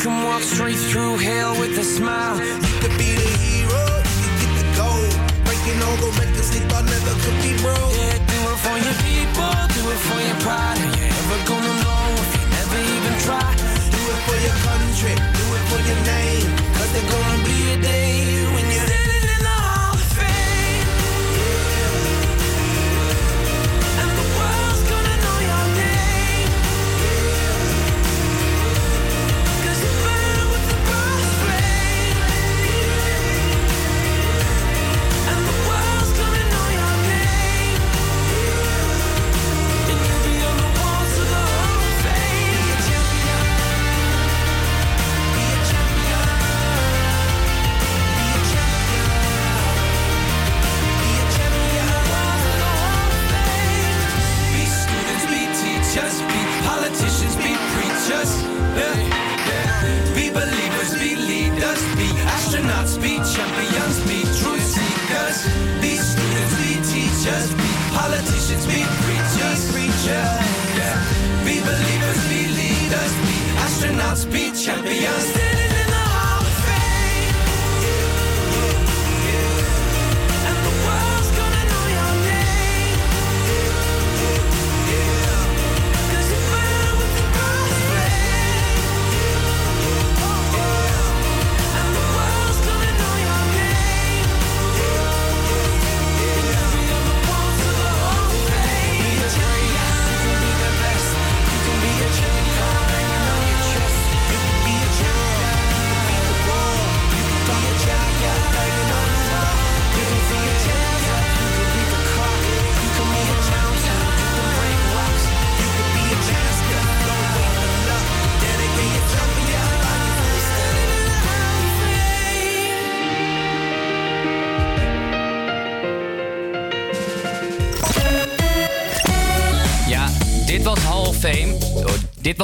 Can walk straight through hell with a smile. You could be the hero, you get the gold. Breaking all the records they thought never could be broke. Yeah, do it for your people, do it for your pride. Are you ever gonna know if you never even try? Do it for your country, do it for your name. Cause there's gonna be a day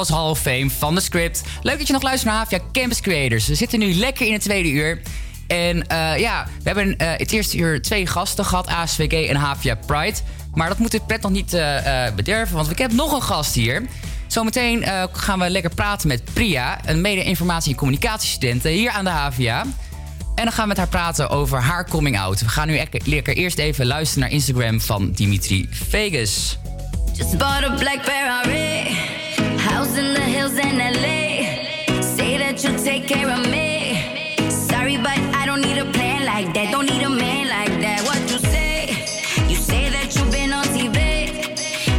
was Hall of Fame van de script. Leuk dat je nog luistert naar Havia Campus Creators. We zitten nu lekker in het tweede uur. En eh, ja, we hebben eh, het eerste uur twee gasten gehad, ASVG en Havia Pride. Maar dat moet de pret nog niet eh, bederven, want ik heb nog een gast hier. Zometeen gaan we lekker praten met Priya, een mede-informatie- en communicatiestudent hier aan de Havia. En dan gaan we met haar praten over haar coming out. We gaan nu lekker eerst even luisteren naar Instagram van Dimitri Vegas. Just bought a black Ferrari. girls in LA say that you'll take care of me. Sorry, but I don't need a plan like that. Don't need a man like that. What you say? You say that you've been on TV,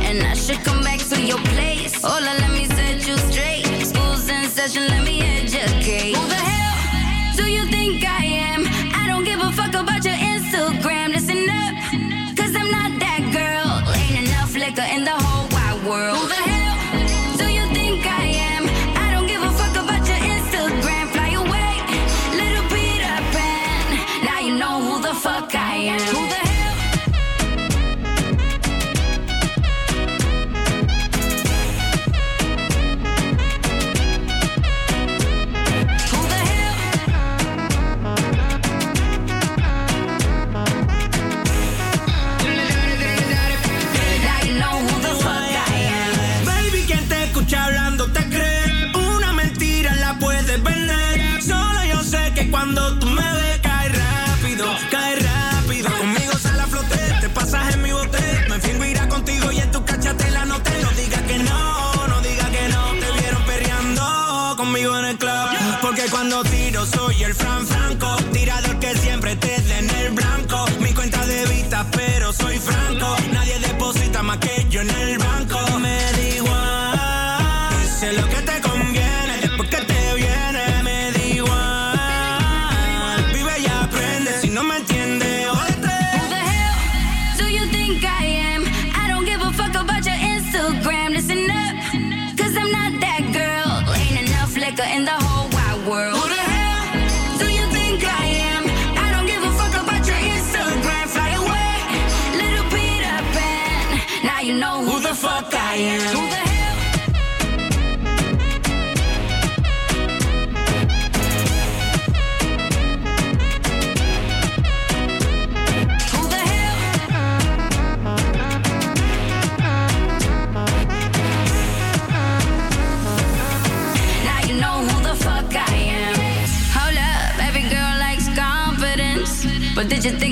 and I should come back to your place. Hola, let me set you straight. School's in session, let me educate. Who the hell do you think I am? I don't give a fuck about your Instagram. Listen up, cause I'm not that girl. Ain't enough liquor in the whole wide world.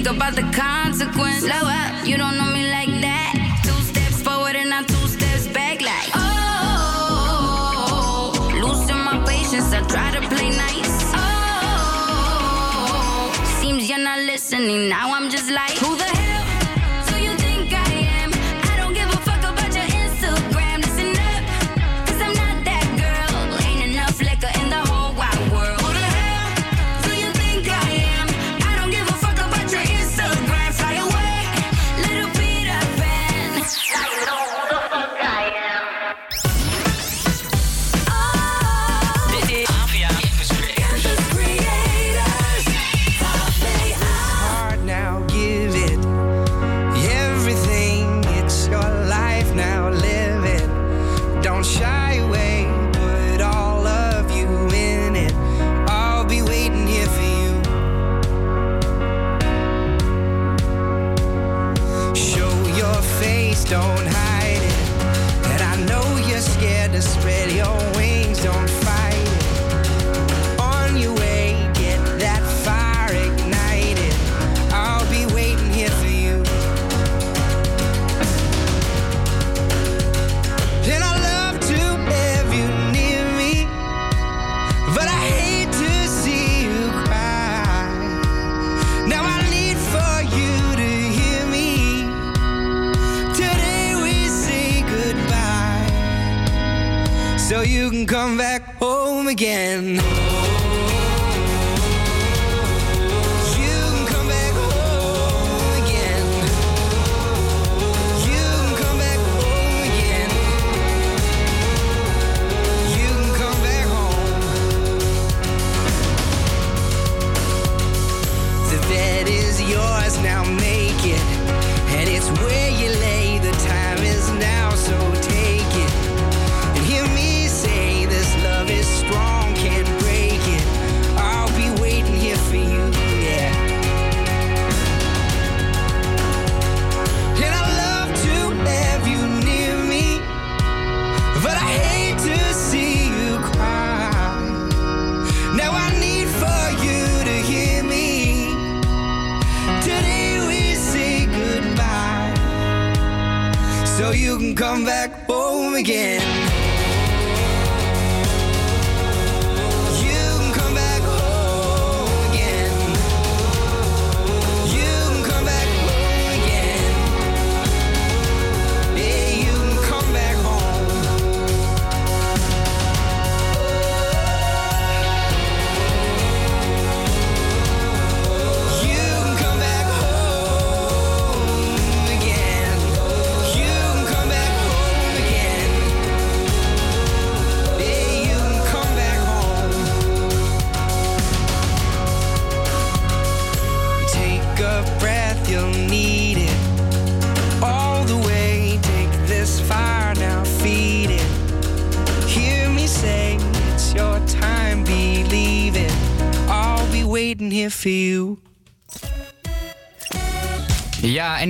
think about the consequence. Slow up.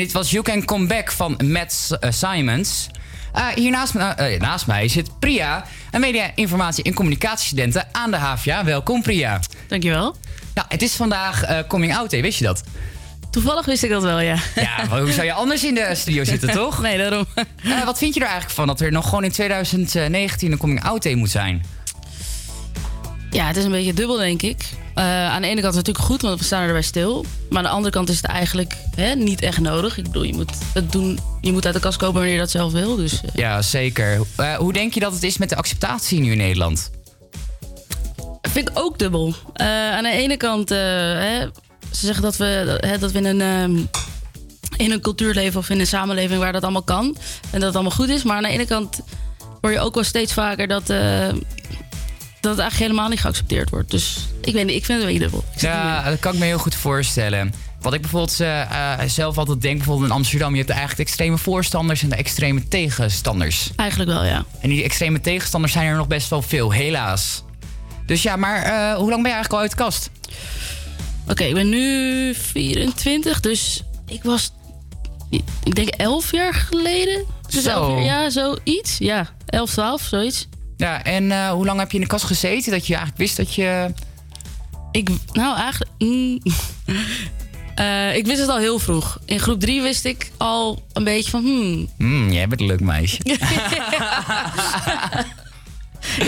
Dit was You Can Come Back van Matt eh, Simons. Eh, hier naast, me- eh, naast mij zit Priya, een media, informatie en communicatiestudente aan de HVA. Welkom Priya. Dankjewel. Nou, het is vandaag Coming Out Day, wist je dat? Toevallig wist ik dat wel, ja. Ja, maar hoe zou je anders in de studio zitten, toch? Nee, daarom. Wat vind je er eigenlijk van dat er nog gewoon in 2019 een Coming Out Day moet zijn? Ja, het is een beetje dubbel, denk ik. Eh, aan de ene kant is het natuurlijk goed, want we staan erbij stil. Maar aan de andere kant is het eigenlijk hè, niet echt nodig. Ik bedoel, je moet het doen. Je moet uit de kast kopen wanneer je dat zelf wil. Dus eh, Ja, zeker. Eh, hoe denk je dat het is met de acceptatie nu in Nederland? vind ik ook dubbel. Aan de ene kant, hè, ze zeggen dat we, hè, dat we in een, ehm, in een cultuur leven of in een samenleving waar dat allemaal kan. En dat het allemaal goed is. Maar aan de ene kant hoor je ook wel steeds vaker dat, dat het eigenlijk helemaal niet geaccepteerd wordt. Dus ik weet niet, ik vind het een beetje dubbel. Ja, dat kan ik me heel goed voorstellen. Wat ik bijvoorbeeld eh, eh, zelf altijd denk, bijvoorbeeld in Amsterdam, je hebt eigenlijk de extreme voorstanders en de extreme tegenstanders. Eigenlijk wel, ja. En die extreme tegenstanders zijn er nog best wel veel, helaas. Dus ja, maar eh, hoe lang ben je eigenlijk al uit de kast? Oké, ik ben nu 24, dus ik was, ik denk 11 jaar geleden. Dus Zo. 11 jaar, ja, zoiets. Ja, 11, 12, zoiets. Ja, en eh, hoe lang heb je in de kast gezeten dat je eigenlijk wist dat je... Ik, nou, eigenlijk... mm, eh, ik wist het al heel vroeg. In groep 3 wist ik al een beetje van... Hmm, Hmm, jij bent een leuk meisje.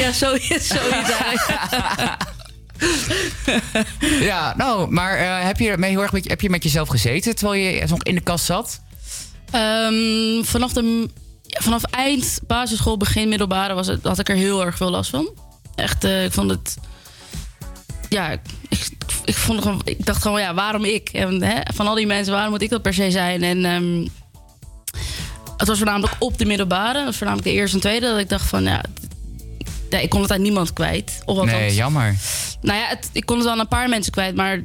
ja, zoiets, ja, nou, maar eh, heb, je mee heel erg met, heb je met jezelf gezeten terwijl je nog in de kast zat? Ehm, vanaf, de, ja, vanaf eind basisschool, begin middelbare was het, had ik er heel erg veel last van. Echt, eh, ik vond het... Ja, ik, ik, ik vond het gewoon, ik dacht gewoon, ja, waarom ik? En, hè, van al die mensen, waarom moet ik dat per se zijn? En ehm, het was voornamelijk op de middelbare. Dat was voornamelijk de eerste en tweede. Dat ik dacht van, ja, ja ik kon het aan niemand kwijt. Of althans- Nee, jammer. Nou ja, het, ik kon het aan een paar mensen kwijt, maar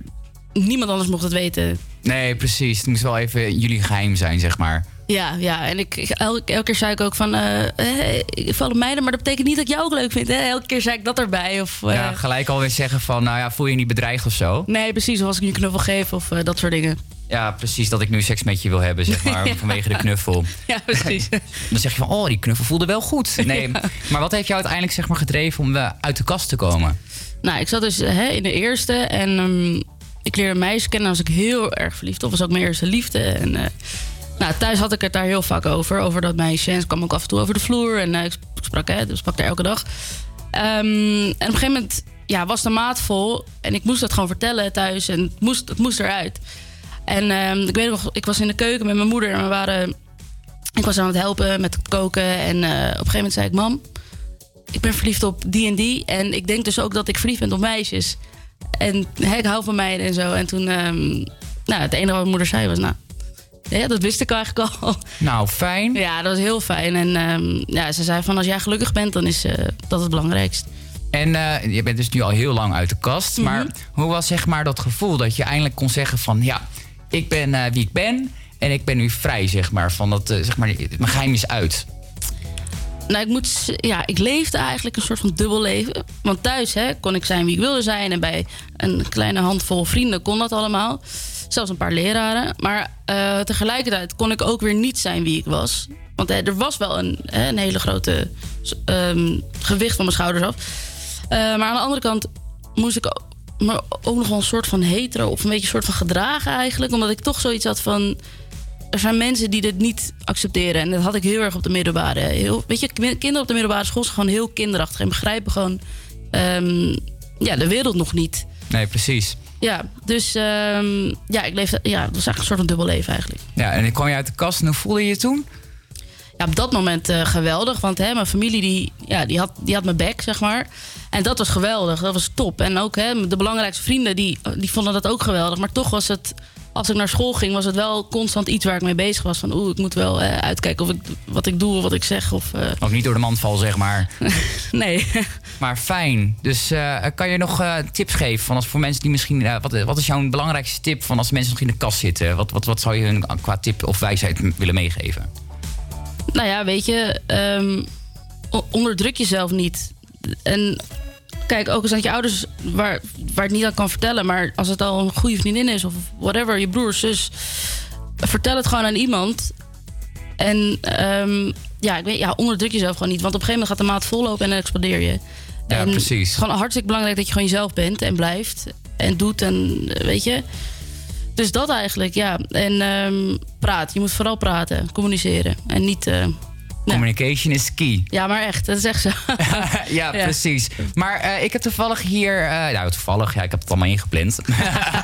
niemand anders mocht het weten. Nee, precies. Het moest wel even jullie geheim zijn, zeg maar. Ja, ja. En ik, elke, elke keer zei ik ook van... eh eh, ik val op meiden, maar dat betekent niet dat ik jou ook leuk vind. Hè? Elke keer zei ik dat erbij. Of, eh, Ja, gelijk alweer zeggen van, nou ja, voel je je niet bedreigd of zo? Nee, precies. Of als ik je een knuffel geef of eh, dat soort dingen. Ja, precies dat ik nu seks met je wil hebben, zeg maar, Ja. vanwege de knuffel. Ja, precies. Dan zeg je van, oh, die knuffel voelde wel goed. Nee, maar wat heeft jou uiteindelijk zeg maar, gedreven om eh, uit de kast te komen? Nou, ik zat dus eh, hè, in de eerste en ehm, ik leerde een meisje kennen als ik heel erg verliefd. Of was ook mijn eerste liefde. En, eh, nou, thuis had ik het daar heel vaak over, over dat meisje. En ze kwam ook af en toe over de vloer en eh, ik sp- ik sprak, hè, dus sprak daar elke dag. Ehm, en op een gegeven moment ja, was de maat vol en ik moest dat gewoon vertellen thuis en het moest, het moest eruit. En ehm, ik weet nog, ik was in de keuken met mijn moeder en we waren... Ik was aan het helpen met koken en eh, op een gegeven moment zei ik... Mam, ik ben verliefd op die en die. En ik denk dus ook dat ik verliefd ben op meisjes. En hè, ik hou van meiden en zo. En toen, ehm, nou, het enige wat mijn moeder zei was, nou, ja, dat wist ik eigenlijk al. Nou, fijn. Ja, dat was heel fijn. En ehm, ja, ze zei van, als jij gelukkig bent, dan is eh, dat het belangrijkst. En eh, je bent dus nu al heel lang uit de kast. Mhm. Maar hoe was zeg maar dat gevoel dat je eindelijk kon zeggen van... ja, ik ben eh, wie ik ben en ik ben nu vrij, zeg maar. Van dat, zeg maar, mijn geheim is uit. Nou, ik moet, ja, ik leefde eigenlijk een soort van dubbel leven. Want thuis hè, kon ik zijn wie ik wilde zijn. En bij een kleine handvol vrienden kon dat allemaal. Zelfs een paar leraren. Maar eh, tegelijkertijd kon ik ook weer niet zijn wie ik was. Want hè, er was wel een, een hele grote ehm, gewicht van mijn schouders af. Eh, maar aan de andere kant moest ik me ook nog wel een soort van hetero... of een beetje een soort van gedragen eigenlijk. Omdat ik toch zoiets had van... er zijn mensen die dit niet accepteren. En dat had ik heel erg op de middelbare. Heel, weet je, kinderen op de middelbare school zijn gewoon heel kinderachtig. En begrijpen gewoon ehm, ja, de wereld nog niet. Nee, precies. Ja, dus ehm, ja, ik leefde, ja, het was eigenlijk een soort van dubbel leven eigenlijk. Ja, en ik kwam je uit de kast en hoe voelde je je toen? Ja, op dat moment eh, geweldig. Want hè, mijn familie die, ja, die, had, die had mijn bek, zeg maar. En dat was geweldig. Dat was top. En ook hè, de belangrijkste vrienden die, die vonden dat ook geweldig. Maar toch was het, als ik naar school ging, was het wel constant iets waar ik mee bezig was. Van oeh, ik moet wel eh, uitkijken of ik, wat ik doe of wat ik zeg. Of, eh, Ook niet door de mand val, zeg maar. nee. Maar fijn. Dus eh, kan je nog tips geven van als voor mensen die misschien. wat, wat is jouw belangrijkste tip van als mensen nog in de kast zitten? Wat, wat, wat zou je hun qua tip of wijsheid willen meegeven? Nou ja, weet je, ehm, onderdruk jezelf niet. En kijk, ook eens aan je ouders waar, waar het niet aan kan vertellen. Maar als het al een goede vriendin is of whatever, je broer, zus. Vertel het gewoon aan iemand. En ehm, ja, ik weet, ja, onderdruk jezelf gewoon niet. Want op een gegeven moment gaat de maat vollopen en dan explodeer je. Ja, en precies. Het is gewoon hartstikke belangrijk dat je gewoon jezelf bent en blijft. En doet en eh, weet je. Dus dat eigenlijk, ja. En ehm, praat. Je moet vooral praten, communiceren. En niet... Communication is key. ja, maar echt, dat is echt zo. ja, precies. Maar eh, ik heb toevallig hier. eh, nou, toevallig, ja, ik heb het allemaal ingepland.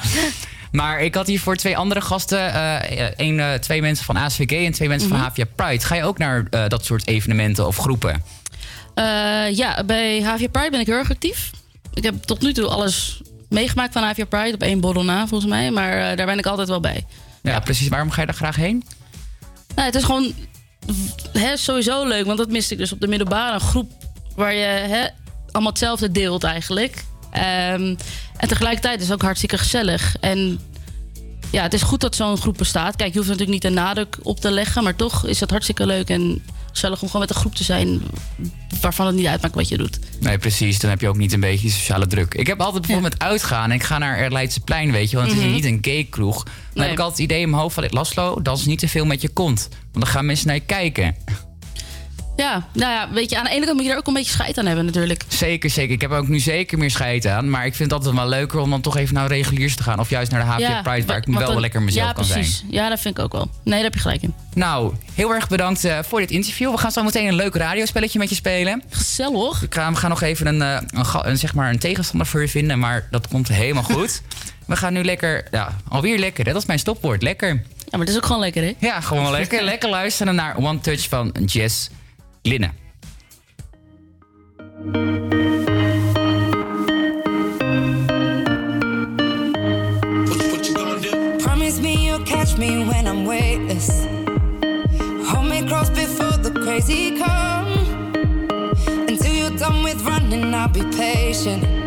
maar ik had hier voor twee andere gasten. eh eh, twee mensen van ASVG en twee mensen Mhm. van HVA Pride. Ga je ook naar dat soort evenementen of groepen? Ja, bij HVA Pride ben ik heel erg actief. Ik heb tot nu toe alles meegemaakt van HVA Pride. Op één borrel na, volgens mij. Maar daar ben ik altijd wel bij. Ja, precies. Waarom ga je daar graag heen? Nou, het is gewoon hè, sowieso leuk. Want dat miste ik dus op de middelbare. Een groep waar je hè, allemaal hetzelfde deelt eigenlijk. Ehm, en tegelijkertijd is het ook hartstikke gezellig. En ja, het is goed dat zo'n groep bestaat. Kijk, je hoeft natuurlijk niet de nadruk op te leggen. Maar toch is het hartstikke leuk en gezellig om gewoon met een groep te zijn... waarvan het niet uitmaakt wat je doet. Nee, precies. Dan heb je ook niet een beetje sociale druk. Ik heb altijd bijvoorbeeld met uitgaan. En ik ga naar Leidseplein, weet je. Want het is Mhm. niet een gay kroeg. Dan Nee. heb ik altijd het idee in mijn hoofd van... Laslo, dans niet te veel met je kont. Want dan gaan mensen naar je kijken. Ja, nou ja, weet je, aan de ene kant moet je er ook een beetje scheid aan hebben natuurlijk. Zeker, zeker. Ik heb er ook nu zeker meer scheid aan. Maar ik vind het altijd wel leuker om dan toch even naar reguliers te gaan. Of juist naar de HVA Ja, Pride, waar ik want wel dan- lekker mezelf ja, kan precies. zijn. Ja, dat vind ik ook wel. Nee, daar heb je gelijk in. Nou, heel erg bedankt eh, voor dit interview. We gaan zo meteen een leuk radiospelletje met je spelen. Gezellig. We gaan, we gaan nog even een, eh, een, zeg maar een tegenstander voor je vinden. Maar dat komt helemaal goed. we gaan nu lekker... Ja, alweer lekker. hè? Dat is mijn stopwoord. Lekker. Ja, maar het is ook gewoon lekker, hè? Ja, gewoon lekker. lekker luisteren naar One Touch van Jess Linnen. Promise me you'll catch me when I'm weightless. Hold me before the crazy come. Until you're done with running, I'll be patient.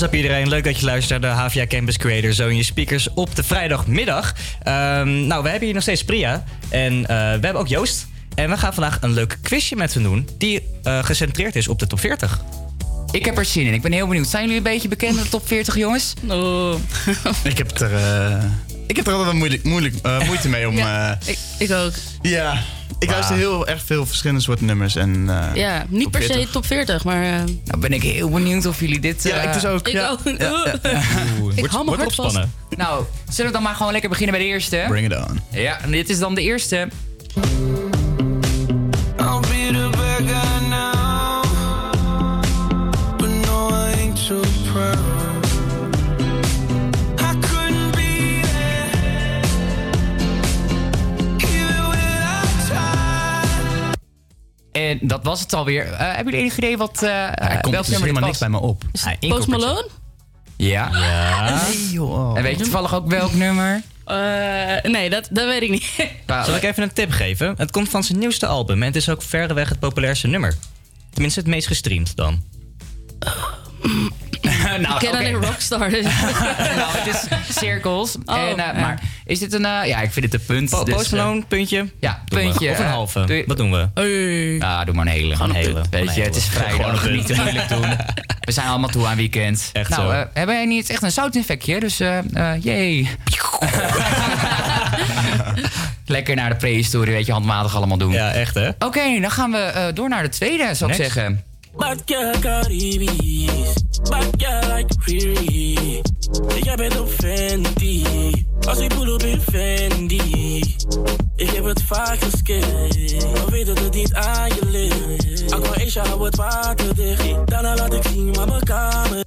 What's up iedereen, leuk dat je luistert naar de HVA Campus Creator zo in je speakers op de vrijdagmiddag. Ehm, nou, we hebben hier nog steeds Priya en eh, we hebben ook Joost. En we gaan vandaag een leuk quizje met hen doen die eh, gecentreerd is op de top 40. Ik heb er zin in. Ik ben heel benieuwd. Zijn jullie een beetje bekend met de top 40, jongens? Oh. Ik heb er, eh, ik heb er altijd wel moeilijk, moeilijk, eh, moeite mee om... Ja, eh, ik, ik ook. ja, ik luister heel erg veel verschillende soorten nummers. En, eh, Ja, niet per se 40. top 40, maar... eh, Nou ben ik heel benieuwd of jullie dit... Ja, ik dus ook. ik ja. ook. Ja, ja, ja. Ik hou mijn hart vast. Nou, zullen we dan maar gewoon lekker beginnen bij de eerste? Bring it on. Ja, en dit is dan de eerste. I'll be the En dat was het alweer. Eh hebben jullie enig idee wat, eh Hij welk komt dus nummer dit helemaal was? niks bij me op. Post Malone? Ja. Ja. Nee, joh. En weet je toevallig ook welk nummer? Eh, nee, dat, dat weet ik niet. Zal ik even een tip geven? Het komt van zijn nieuwste album en het is ook verreweg het populairste nummer. Tenminste, het meest gestreamd dan. Nou, ik ken alleen Rockstar. dus- nou, het is cirkels. Oh, en, ja. Maar is dit een... eh, ja, ik vind het een punt. Po- dus, Post Malone, puntje. ja, puntje. Of een halve. doe Wat doen we? Ja, doe maar een hele. Gewoon een hele. punt. Weet je, het is vrijdag. een Niet te moeilijk doen. We zijn allemaal toe aan weekend. Echt nou, zo. hebben wij niet echt een zoutinfectje? Dus, eh eh yay. Lekker naar de prehistorie, weet je, handmatig allemaal doen. Ja, echt hè? Oké, dan gaan we eh, door naar de tweede, zou ik zeggen. Bad girl Caribbees. Bad girl like Riri. Ik ben op Fendi. Als ik pull op in Fendi. Ik heb het vaak geskipt. Maar weet dat het niet aan je ligt. Aqua hou het water dicht. Daarna laat ik zien waar mijn kamer.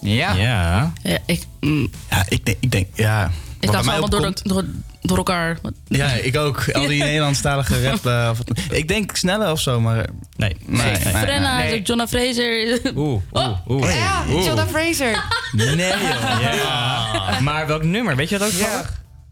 Ja. Ja. Ja, ik, mm, Ja, ik denk, ik denk ja. ik Wat kan ze bij mij allemaal door, opkomt- door, door elkaar. Ja, ik ook. Al die Nederlandstalige rap. eh, ik denk sneller of zo, maar... Nee. Nee, nee, nee. Frenna, nee. Jonna Fraser. Oeh, oeh, oeh. Ja, Oeh. Jonah Fraser. Nee joh. Ja. Maar welk nummer? Weet je dat ook Ja.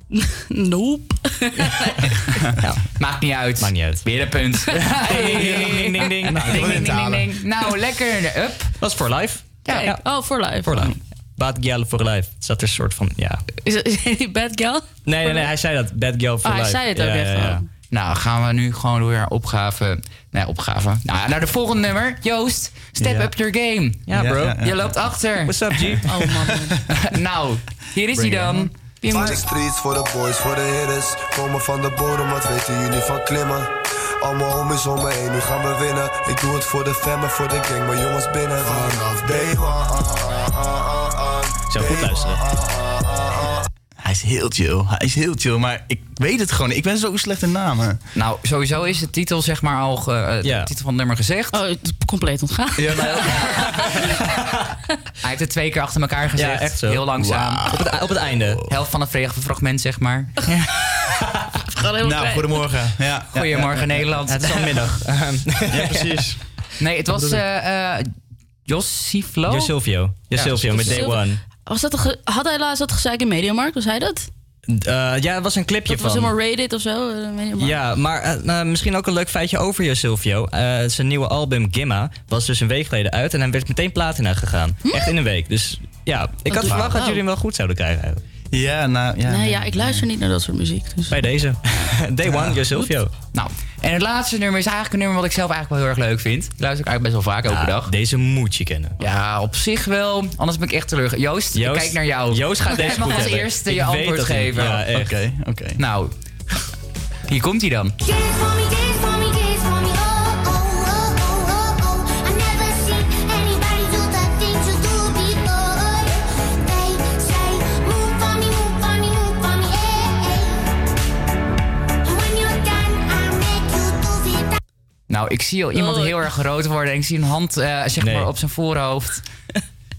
Nope. Maakt niet uit. Maakt niet uit. Weer een punt. Ding, ding, ding. Nou, Ding, ding, ding, ding. Nou, lekker. Up. Dat is voor live. Ja. Kijk. Oh, voor live. Voor live. Bad Girl for Life. Het zat er een soort van, ja. Is, het- is hij bad girl? Nee, nee, nee, hij zei dat. Bad Girl for Oh, hij Life. zei het ook Ja, echt ja. Nou, gaan we nu gewoon weer naar opgave. Nee, opgave. Nou, naar de volgende nummer. Joost, step up your game. Ja, bro. Ja, ja, Je loopt achter. What's up, G? Oh man. nou, hier is hij dan. Van de streets voor de boys, voor de hitters. Komen van de bodem, wat weten jullie van klimmen? Al mijn homies om me heen, nu gaan we winnen. Ik doe het voor de fam en voor de gang, mijn jongens binnen. Vanaf day one. Zo goed luisteren. Hij is heel chill. Hij is heel chill, maar ik weet het gewoon. Ik ben zo slecht in namen. Nou, sowieso is de titel zeg maar al ge- eh, de titel van het nummer gezegd. Oh, het is compleet ontgaan. Ja, Hij heeft het twee keer achter elkaar gezegd. Ja, echt zo. Heel langzaam. Op het- op het einde. Helft van het vrege fragment, zeg maar. Nou, goedemorgen. Ja. Goedemorgen, Nederland. Het is al middag. Ja, precies. Nee, het was eh eh Jossiflo. Jo Silvio. Jo Silvio met Day. One. Was dat een ge- had hij laatst dat gezeik in Mediamarkt? Was hij dat? Eh, ja, het was een clipje Dat was van. helemaal rated of zo? eh? Ja, maar eh, nou, misschien ook een leuk feitje over Jo Silvio. Eh, zijn nieuwe album Gimma was dus een week geleden uit en hij werd meteen platina gegaan. Echt in een week. Dus ja, ik had verwacht dat jullie hem wel goed zouden krijgen. eigenlijk. Ja, nou ja. nee, ja, ik luister niet naar dat soort muziek. Dus. Bij deze. Day One, Jo Silvio. Nou, en het laatste nummer is eigenlijk een nummer wat ik zelf eigenlijk wel heel erg leuk vind. Ik luister ik eigenlijk best wel vaak elke Ja, dag. Deze moet je kennen. Ja, op zich wel. Anders ben ik echt teleurgesteld. Joost, ik kijk naar jou. Joost gaat deze Jij mag goed als hebben. eerste Ik je antwoord geven. ja, echt. Oké, oké. Nou, hier komt hij dan. Nou, ik zie al iemand Oh. heel erg rood worden. En ik zie een hand eh, zeg Nee. maar op zijn voorhoofd.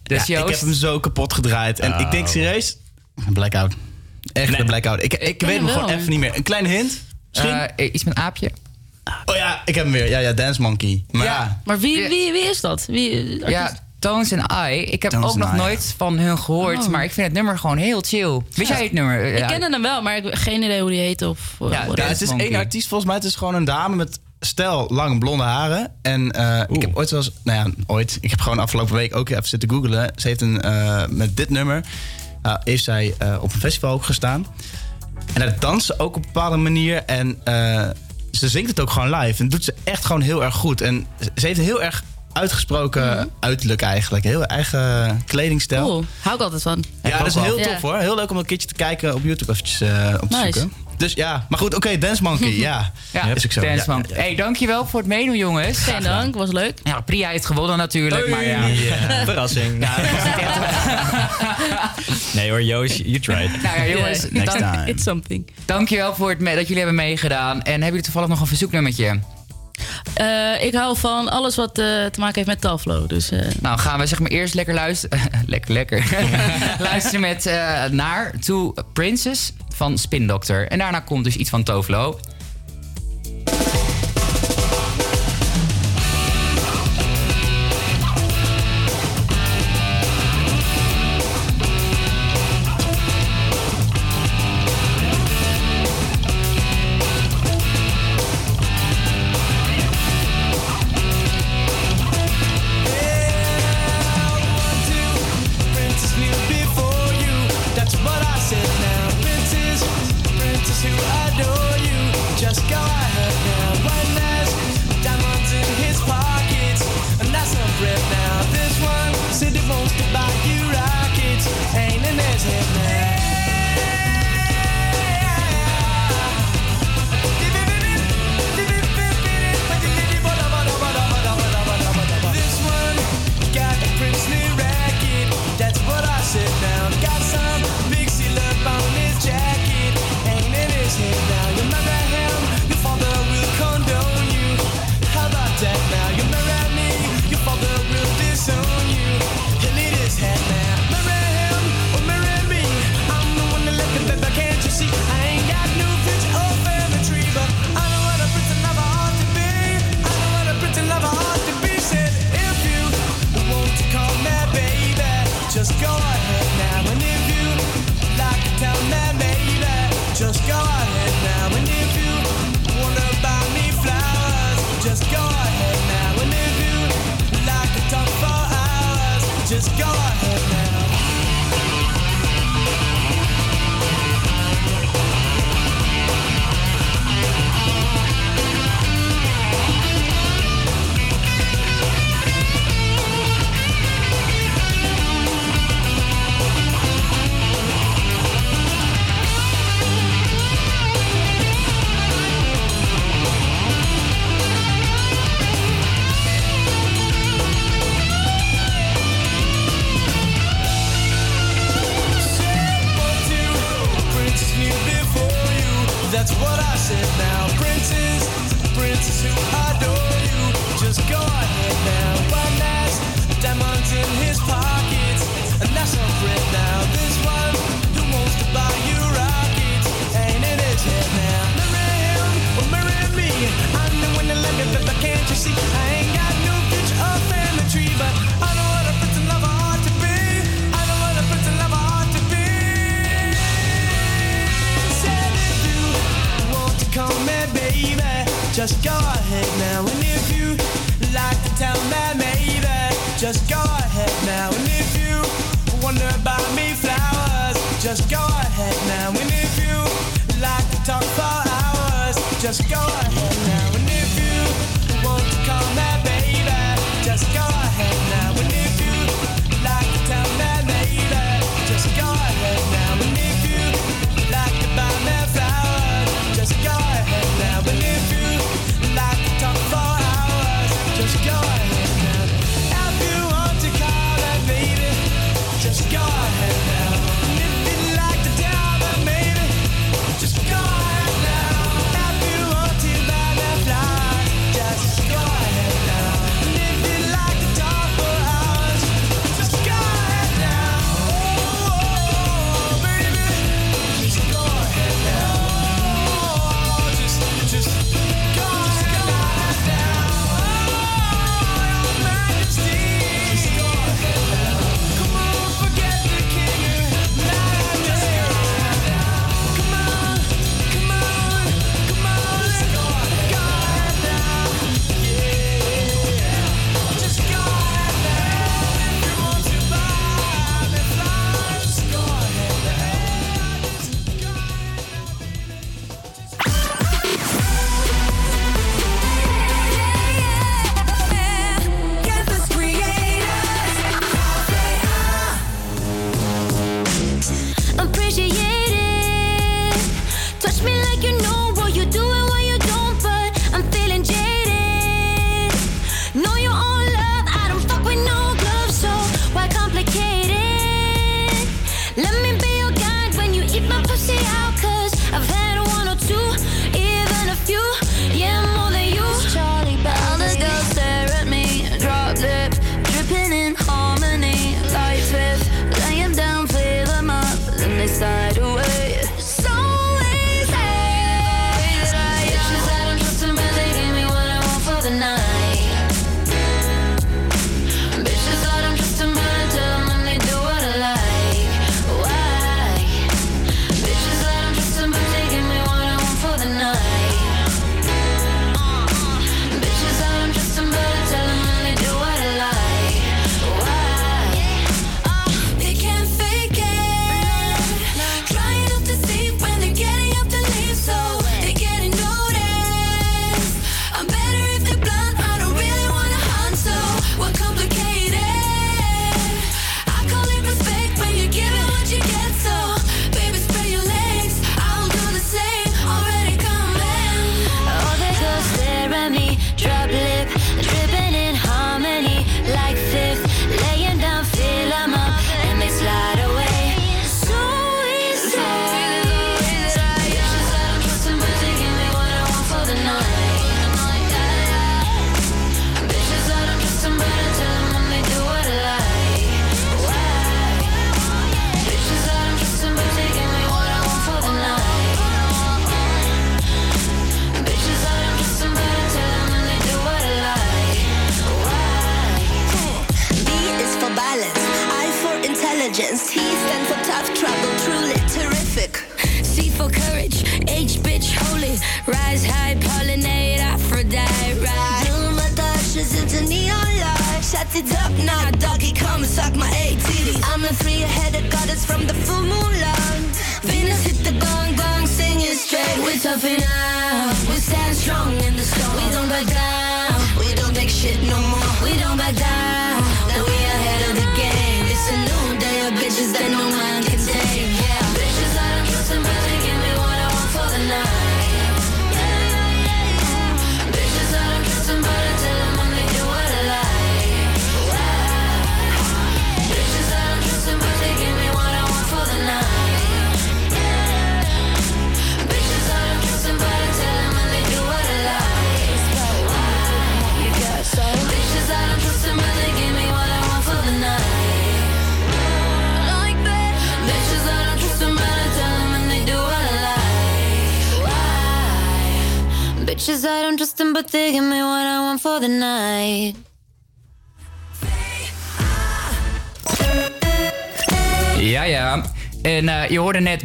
Dus Ja, ik heb hem zo kapot gedraaid. En ik denk Oh. serieus... Een blackout. Echt Nee. een blackout. Ik, ik ken weet hem gewoon even niet meer. Een kleine hint? Misschien? eh, iets met een aapje. oh ja, ik heb hem weer. Ja, ja, Dance Monkey. Maar ja. Ja. Maar wie, wie, wie is dat? Wie, Ja, artiest? Tones and I. Ik heb Tones ook nog I. nooit van hun gehoord. Oh. Maar ik vind het nummer gewoon heel chill. Wist jij het nummer? Ik kende hem wel, maar ik heb geen idee hoe die heet. Of, uh, Ja, het is Monkey. één artiest volgens mij. Het is gewoon een dame met stijl lange blonde haren. En eh, ik heb ooit wel eens... Nou ja, ooit. Ik heb gewoon afgelopen week ook even zitten googlen. Ze heeft een... eh, met dit nummer... eh, heeft zij eh, op een festival ook gestaan. En daar danst ze ook op een bepaalde manier. En eh, ze zingt het ook gewoon live. En dat doet ze echt gewoon heel erg goed. En ze heeft een heel erg uitgesproken uiterlijk eigenlijk. Heel eigen kledingstijl. Cool. Hou ik altijd van. Ja, dat is heel Ja. tof hoor. Heel leuk om een keertje te kijken op YouTube eventjes eh, op te Nice. zoeken. Dus ja, maar goed, oké, Dance Monkey, ja. Ja, is ook zo. Dance Ja, Man. ja, ja. Hey, dankjewel voor het meedoen, jongens. Geen dank, was leuk. Ja, Priya heeft gewonnen natuurlijk, maar ja. Ja, Verrassing. Ja, dat was niet echt... Nee hoor, Joost, you tried. Nou ja, jongens, Yeah. Next dank, time. It's something. dankjewel voor het dat jullie hebben meegedaan. En hebben jullie toevallig nog een verzoeknummertje? Eh, ik hou van alles wat eh, te maken heeft met Talflow. Dus eh, Nou, gaan we zeg maar eerst lekker luisteren. lekker, lekker. luisteren met eh, naar To Princess van Spin Doctor. En daarna komt dus iets van Tovlo.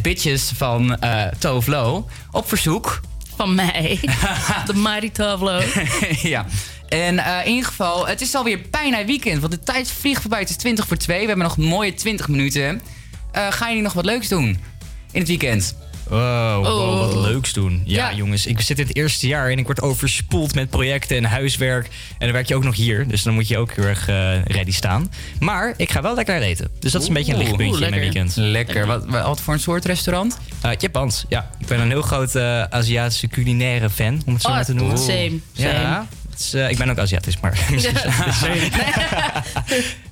Bitches van eh, uh, Tovlo. Op verzoek. Van mij. de Mighty Tovlo. ja. En eh, in ieder geval, het is alweer bijna weekend. Want de tijd vliegt voorbij. Het is 20 voor 2. We hebben nog mooie 20 minuten. Eh, uh, ga je nog wat leuks doen in het weekend? Wow, wow, Oh. wat leuks doen. Ja, Ja. jongens, ik zit in het eerste jaar en ik word overspoeld met projecten en huiswerk. En dan werk je ook nog hier, dus dan moet je ook heel erg eh, ready staan. Maar ik ga wel lekker eten. Dus dat is een beetje een lichtpuntje in mijn weekend. Lekker. Wat, wat voor een soort restaurant? Uh, Japans, ja. Ik ben een heel groot eh, Aziatische culinaire fan, om het zo Oh, maar te noemen. same, Ja, same. het is, eh, ik ben ook Aziatisch, maar...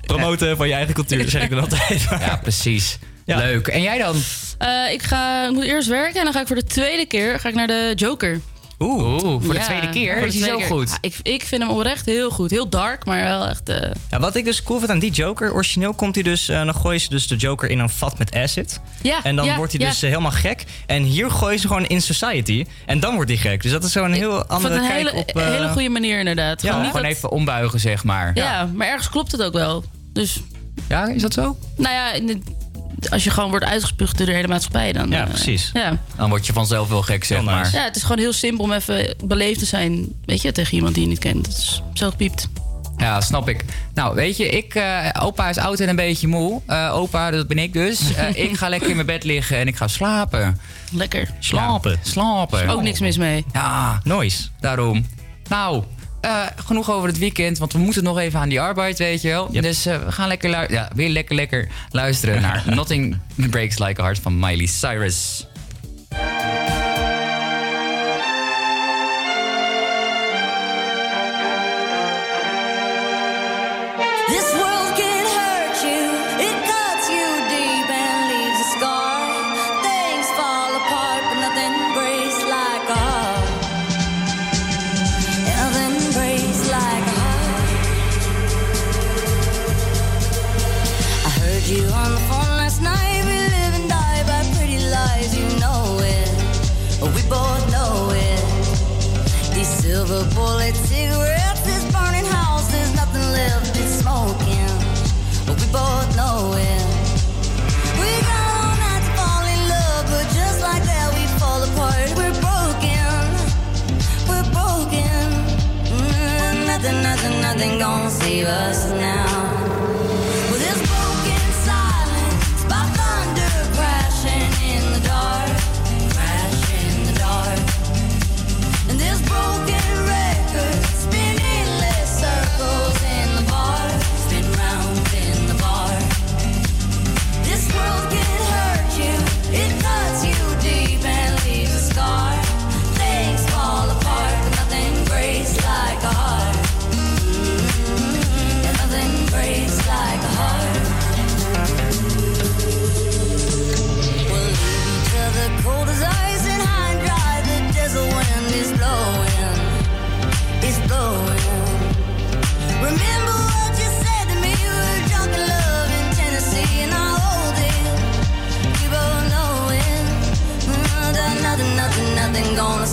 Promoten van je eigen cultuur, zeg ik dan altijd. Ja, precies. Leuk. En jij dan? Eh, ik, ga, ik moet eerst werken en dan ga ik voor de tweede keer ga ik naar de Joker. Oeh, voor de Ja, tweede keer? de Is hij zo keer. goed? Ja, ik, ik vind hem oprecht heel goed. Heel dark, maar wel echt... eh, Ja, wat ik dus cool vind aan die Joker, origineel komt hij dus, eh, dan gooien ze dus de Joker in een vat met acid. Ja, En dan ja, wordt hij ja. dus helemaal gek. En hier gooien ze gewoon in society. En dan wordt hij gek. Dus dat is zo'n heel andere een kijk hele, op... eh, hele goede manier inderdaad. Niet gewoon dat- even ombuigen, zeg maar. Ja, maar ergens klopt het ook wel. Dus... Ja, is dat zo? Nou ja, in de- als je gewoon wordt uitgespuugd door de hele maatschappij, dan... Ja, eh, precies. Ja. Dan word je vanzelf wel gek, zeg maar. ja, het is gewoon heel simpel om even beleefd te zijn, weet je, tegen iemand die je niet kent. Het is zo gepiept. Ja, snap ik. Nou, weet je, ik, eh, opa is oud en een beetje moe. Eh, opa, dat ben ik dus. Eh, ik ga lekker in mijn bed liggen en ik ga slapen. Lekker. Slapen. Ja, slapen. Ook niks mis mee. Ja, Nice. daarom. Nou, eh, genoeg over het weekend, want we moeten nog even aan die arbeid, weet je wel. Dus eh, we gaan lekker lu- ja, weer lekker, lekker luisteren naar Nothing Breaks Like a Heart van Miley Cyrus. Nothing, gonna save us now.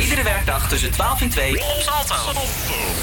Iedere werkdag tussen 12 en 2 op Salto.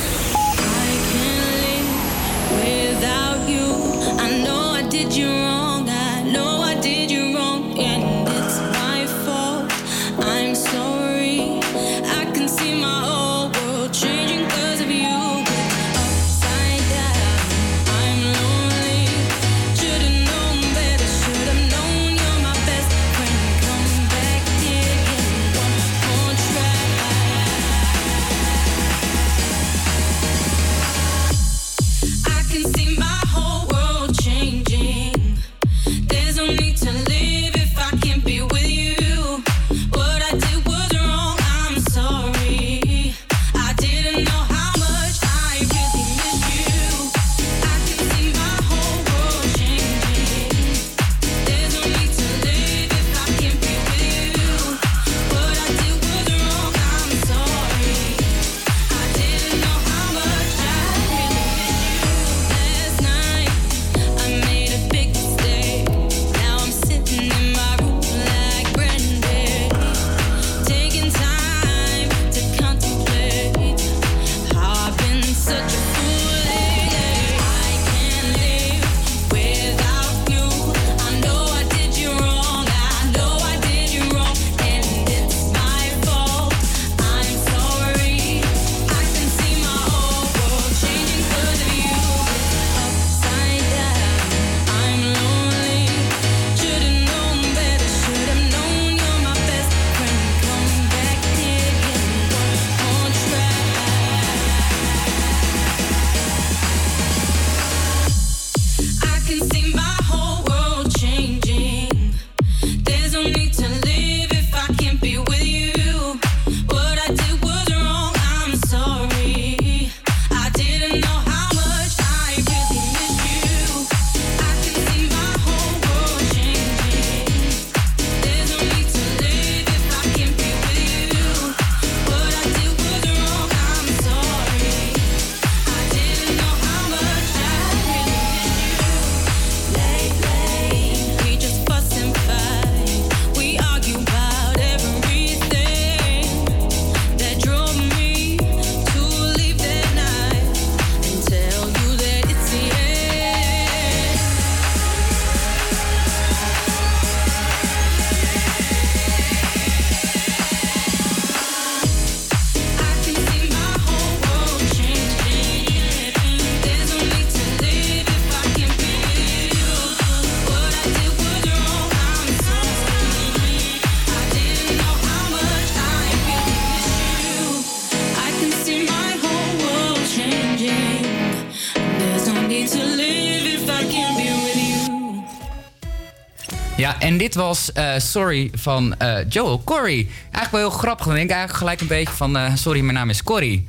Ja, en dit was eh, Sorry van eh, Joel Corey. Eigenlijk wel heel grappig. Dan denk ik eigenlijk gelijk een beetje van... eh, sorry, mijn naam is Corey.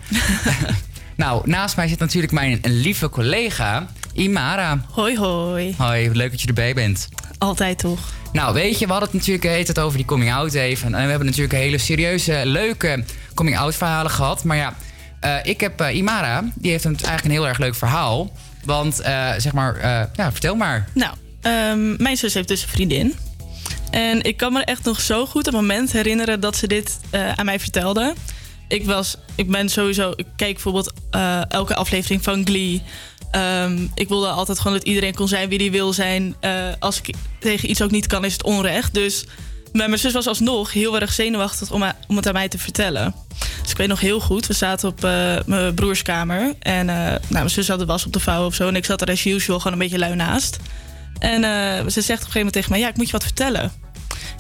nou, naast mij zit natuurlijk mijn een lieve collega Imara. Hoi, hoi. Hoi, leuk dat je erbij bent. Altijd toch? Nou, weet je, we hadden het natuurlijk heet het over die coming-out even. En we hebben natuurlijk hele serieuze, leuke coming-out verhalen gehad. Maar ja, eh, ik heb eh, Imara, die heeft een, eigenlijk een heel erg leuk verhaal. Want, eh, zeg maar, eh, ja, vertel maar. Nou, ehm, mijn zus heeft dus een vriendin. En ik kan me echt nog zo goed het moment herinneren dat ze dit eh, aan mij vertelde. Ik, was, ik ben sowieso, ik keek bijvoorbeeld eh, elke aflevering van Glee. Ehm, ik wilde altijd gewoon dat iedereen kon zijn wie die wil zijn. Eh, als ik tegen iets ook niet kan, is het onrecht. Dus mijn zus was alsnog heel erg zenuwachtig om, om het aan mij te vertellen. Dus ik weet nog heel goed, we zaten op mijn broerskamer. En nou, mijn zus had de was op de vouw of zo. En ik zat er as usual gewoon een beetje lui naast. En eh, ze zegt op een gegeven moment tegen mij... Ja, ik moet je wat vertellen.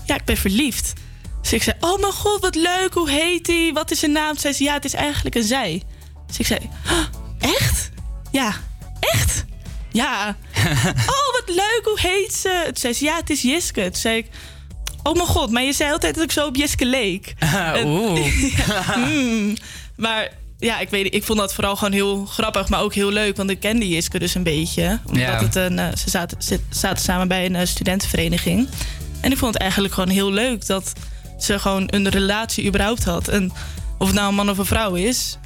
Ja, ik ben verliefd. Dus ik zei, oh mijn god, wat leuk. Hoe heet die? Wat is zijn naam? Zei ze, ja, het is eigenlijk een zij. Dus ik zei, "Huh, echt? Ja, echt? Ja. oh, wat leuk. Hoe heet ze? Toen zei ze, ja, het is Jiske. Toen zei ik, oh mijn god, maar je zei altijd dat ik zo op Jiske leek. Oeh. Hmm. Maar ja, ik weet ik vond dat vooral gewoon heel grappig, maar ook heel leuk. Want ik kende Jiske dus een beetje. Omdat Ja. het een, eh, ze zaten, ze zaten samen bij een eh, studentenvereniging. En ik vond het eigenlijk gewoon heel leuk dat ze gewoon een relatie überhaupt had. En of het nou een man of een vrouw is,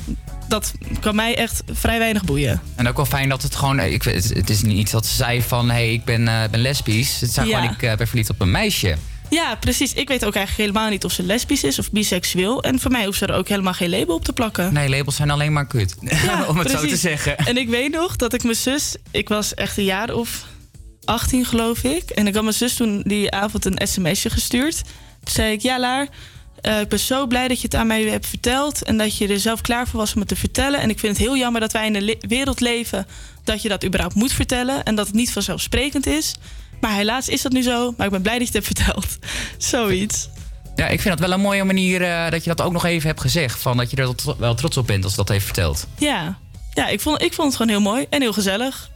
dat kan mij echt vrij weinig boeien. En ook wel fijn dat het gewoon... Ik, weet- het, het is niet iets dat ze zei van... hé, hey, ik ben, eh, ben lesbisch. Het zei Ja. gewoon, ik eh, ben verliefd op een meisje. Ja, precies. Ik weet ook eigenlijk helemaal niet of ze lesbisch is of biseksueel. En voor mij hoeft ze er ook helemaal geen label op te plakken. Nee, labels zijn alleen maar kut. Om het zo te zeggen. En ik weet nog dat ik mijn zus... Ik was echt een jaar of 18, geloof ik. En ik had mijn zus toen die avond een sms'je gestuurd. Toen zei ik, ja Laar, eh, ik ben zo blij dat je het aan mij hebt verteld... en dat je er zelf klaar voor was om het te vertellen. En ik vind het heel jammer dat wij in een le- wereld leven... dat je dat überhaupt moet vertellen... en dat het niet vanzelfsprekend is. Maar helaas is dat nu zo. Maar ik ben blij dat je het hebt verteld. Zoiets. Ja, ik vind dat wel een mooie manier eh, dat je dat ook nog even hebt gezegd. Van dat je er wel trots op bent als je dat heeft verteld. Ja, ja ik, vond, ik vond het gewoon heel mooi en heel gezellig.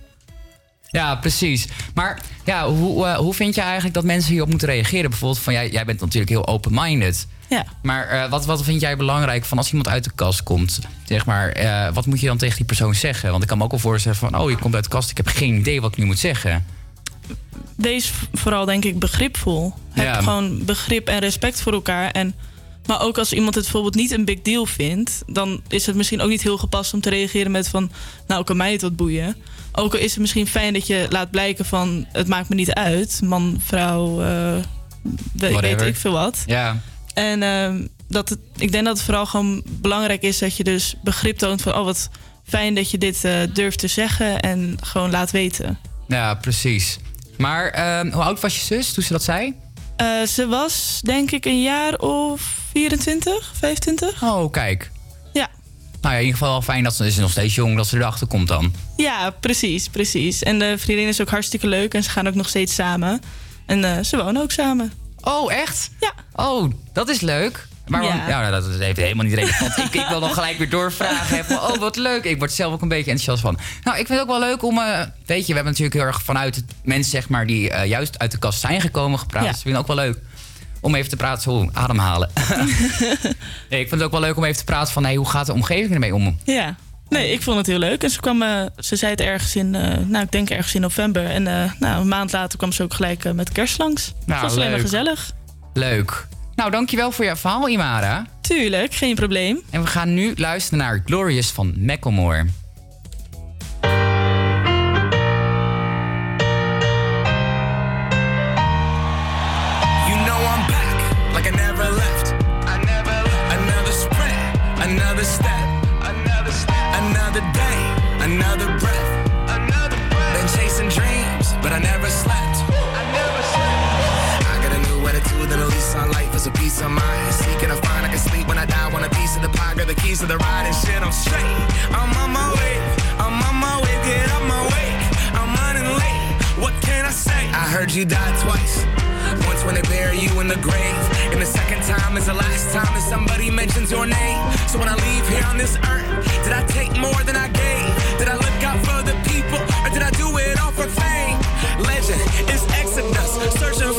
Ja, precies. Maar ja, hoe, eh, hoe vind je eigenlijk dat mensen hierop moeten reageren? Bijvoorbeeld van, jij, jij bent natuurlijk heel open-minded. Ja. Maar eh, wat, wat vind jij belangrijk van als iemand uit de kast komt? Zeg maar, wat moet je dan tegen die persoon zeggen? Want ik kan me ook wel voorstellen van, oh, je komt uit de kast, ik heb geen idee wat ik nu moet zeggen. Wees vooral, denk ik, begripvol. Heb Ja. gewoon begrip en respect voor elkaar. En, maar ook als iemand het bijvoorbeeld niet een big deal vindt... dan is het misschien ook niet heel gepast om te reageren met van... nou, kan mij het wat boeien. Ook al is het misschien fijn dat je laat blijken van... het maakt me niet uit, man, vrouw, we- weet ik veel wat. Ja. En ehm, dat het, ik denk dat het vooral gewoon belangrijk is dat je dus begrip toont van... oh, wat fijn dat je dit eh, durft te zeggen en gewoon laat weten. Ja, precies. Maar ehm, hoe oud was je zus toen ze dat zei? Eh, ze was denk ik een jaar of 24, 25. Oh, kijk. Ja. Nou ja, in ieder geval wel fijn dat ze, is nog steeds jong, dat ze erachter komt dan. Ja, precies, precies. En de vriendin is ook hartstikke leuk en ze gaan ook nog steeds samen. En eh, ze wonen ook samen. Oh, echt? Ja. Oh, dat is leuk. Maar Ja. ja. ja, dat is heeft helemaal niet relevant. ik, ik wil dan gelijk weer doorvragen. Oh, wat leuk. Ik word zelf ook een beetje enthousiast van. Nou, ik vind het ook wel leuk om... eh, weet je, we hebben natuurlijk heel erg vanuit het mensen zeg maar, die eh, juist uit de kast zijn gekomen gepraat. Ja. Dus ik vind het ook wel leuk om even te praten. Zo, ademhalen. nee, ik vind het ook wel leuk om even te praten van... Hey, hoe gaat de omgeving ermee om? Ja. Nee, ik vond het heel leuk. En ze kwam, eh, ze zei het ergens in, nou, ik denk ergens in november. En nou, een maand later kwam ze ook gelijk met kerst langs. Nou, het was alleen maar gezellig. Leuk. Nou, dankjewel voor je verhaal, Imara. Tuurlijk, geen probleem. En we gaan nu luisteren naar Glorious van Macklemore. On a peace of mind. Seeking to find I can sleep when I die. Want a piece of the pie, got the keys to the ride and shit. I'm straight. I'm on my way. I'm on my way. Get up my way. I'm running late. What can I say? I heard you died twice. Once when they bury you in the grave, and the second time is the last time that somebody mentions your name. So when I leave here on this earth, did I take more than I gave? Did I look out for the people, or did I do it all for fame? Legend is Exodus, searching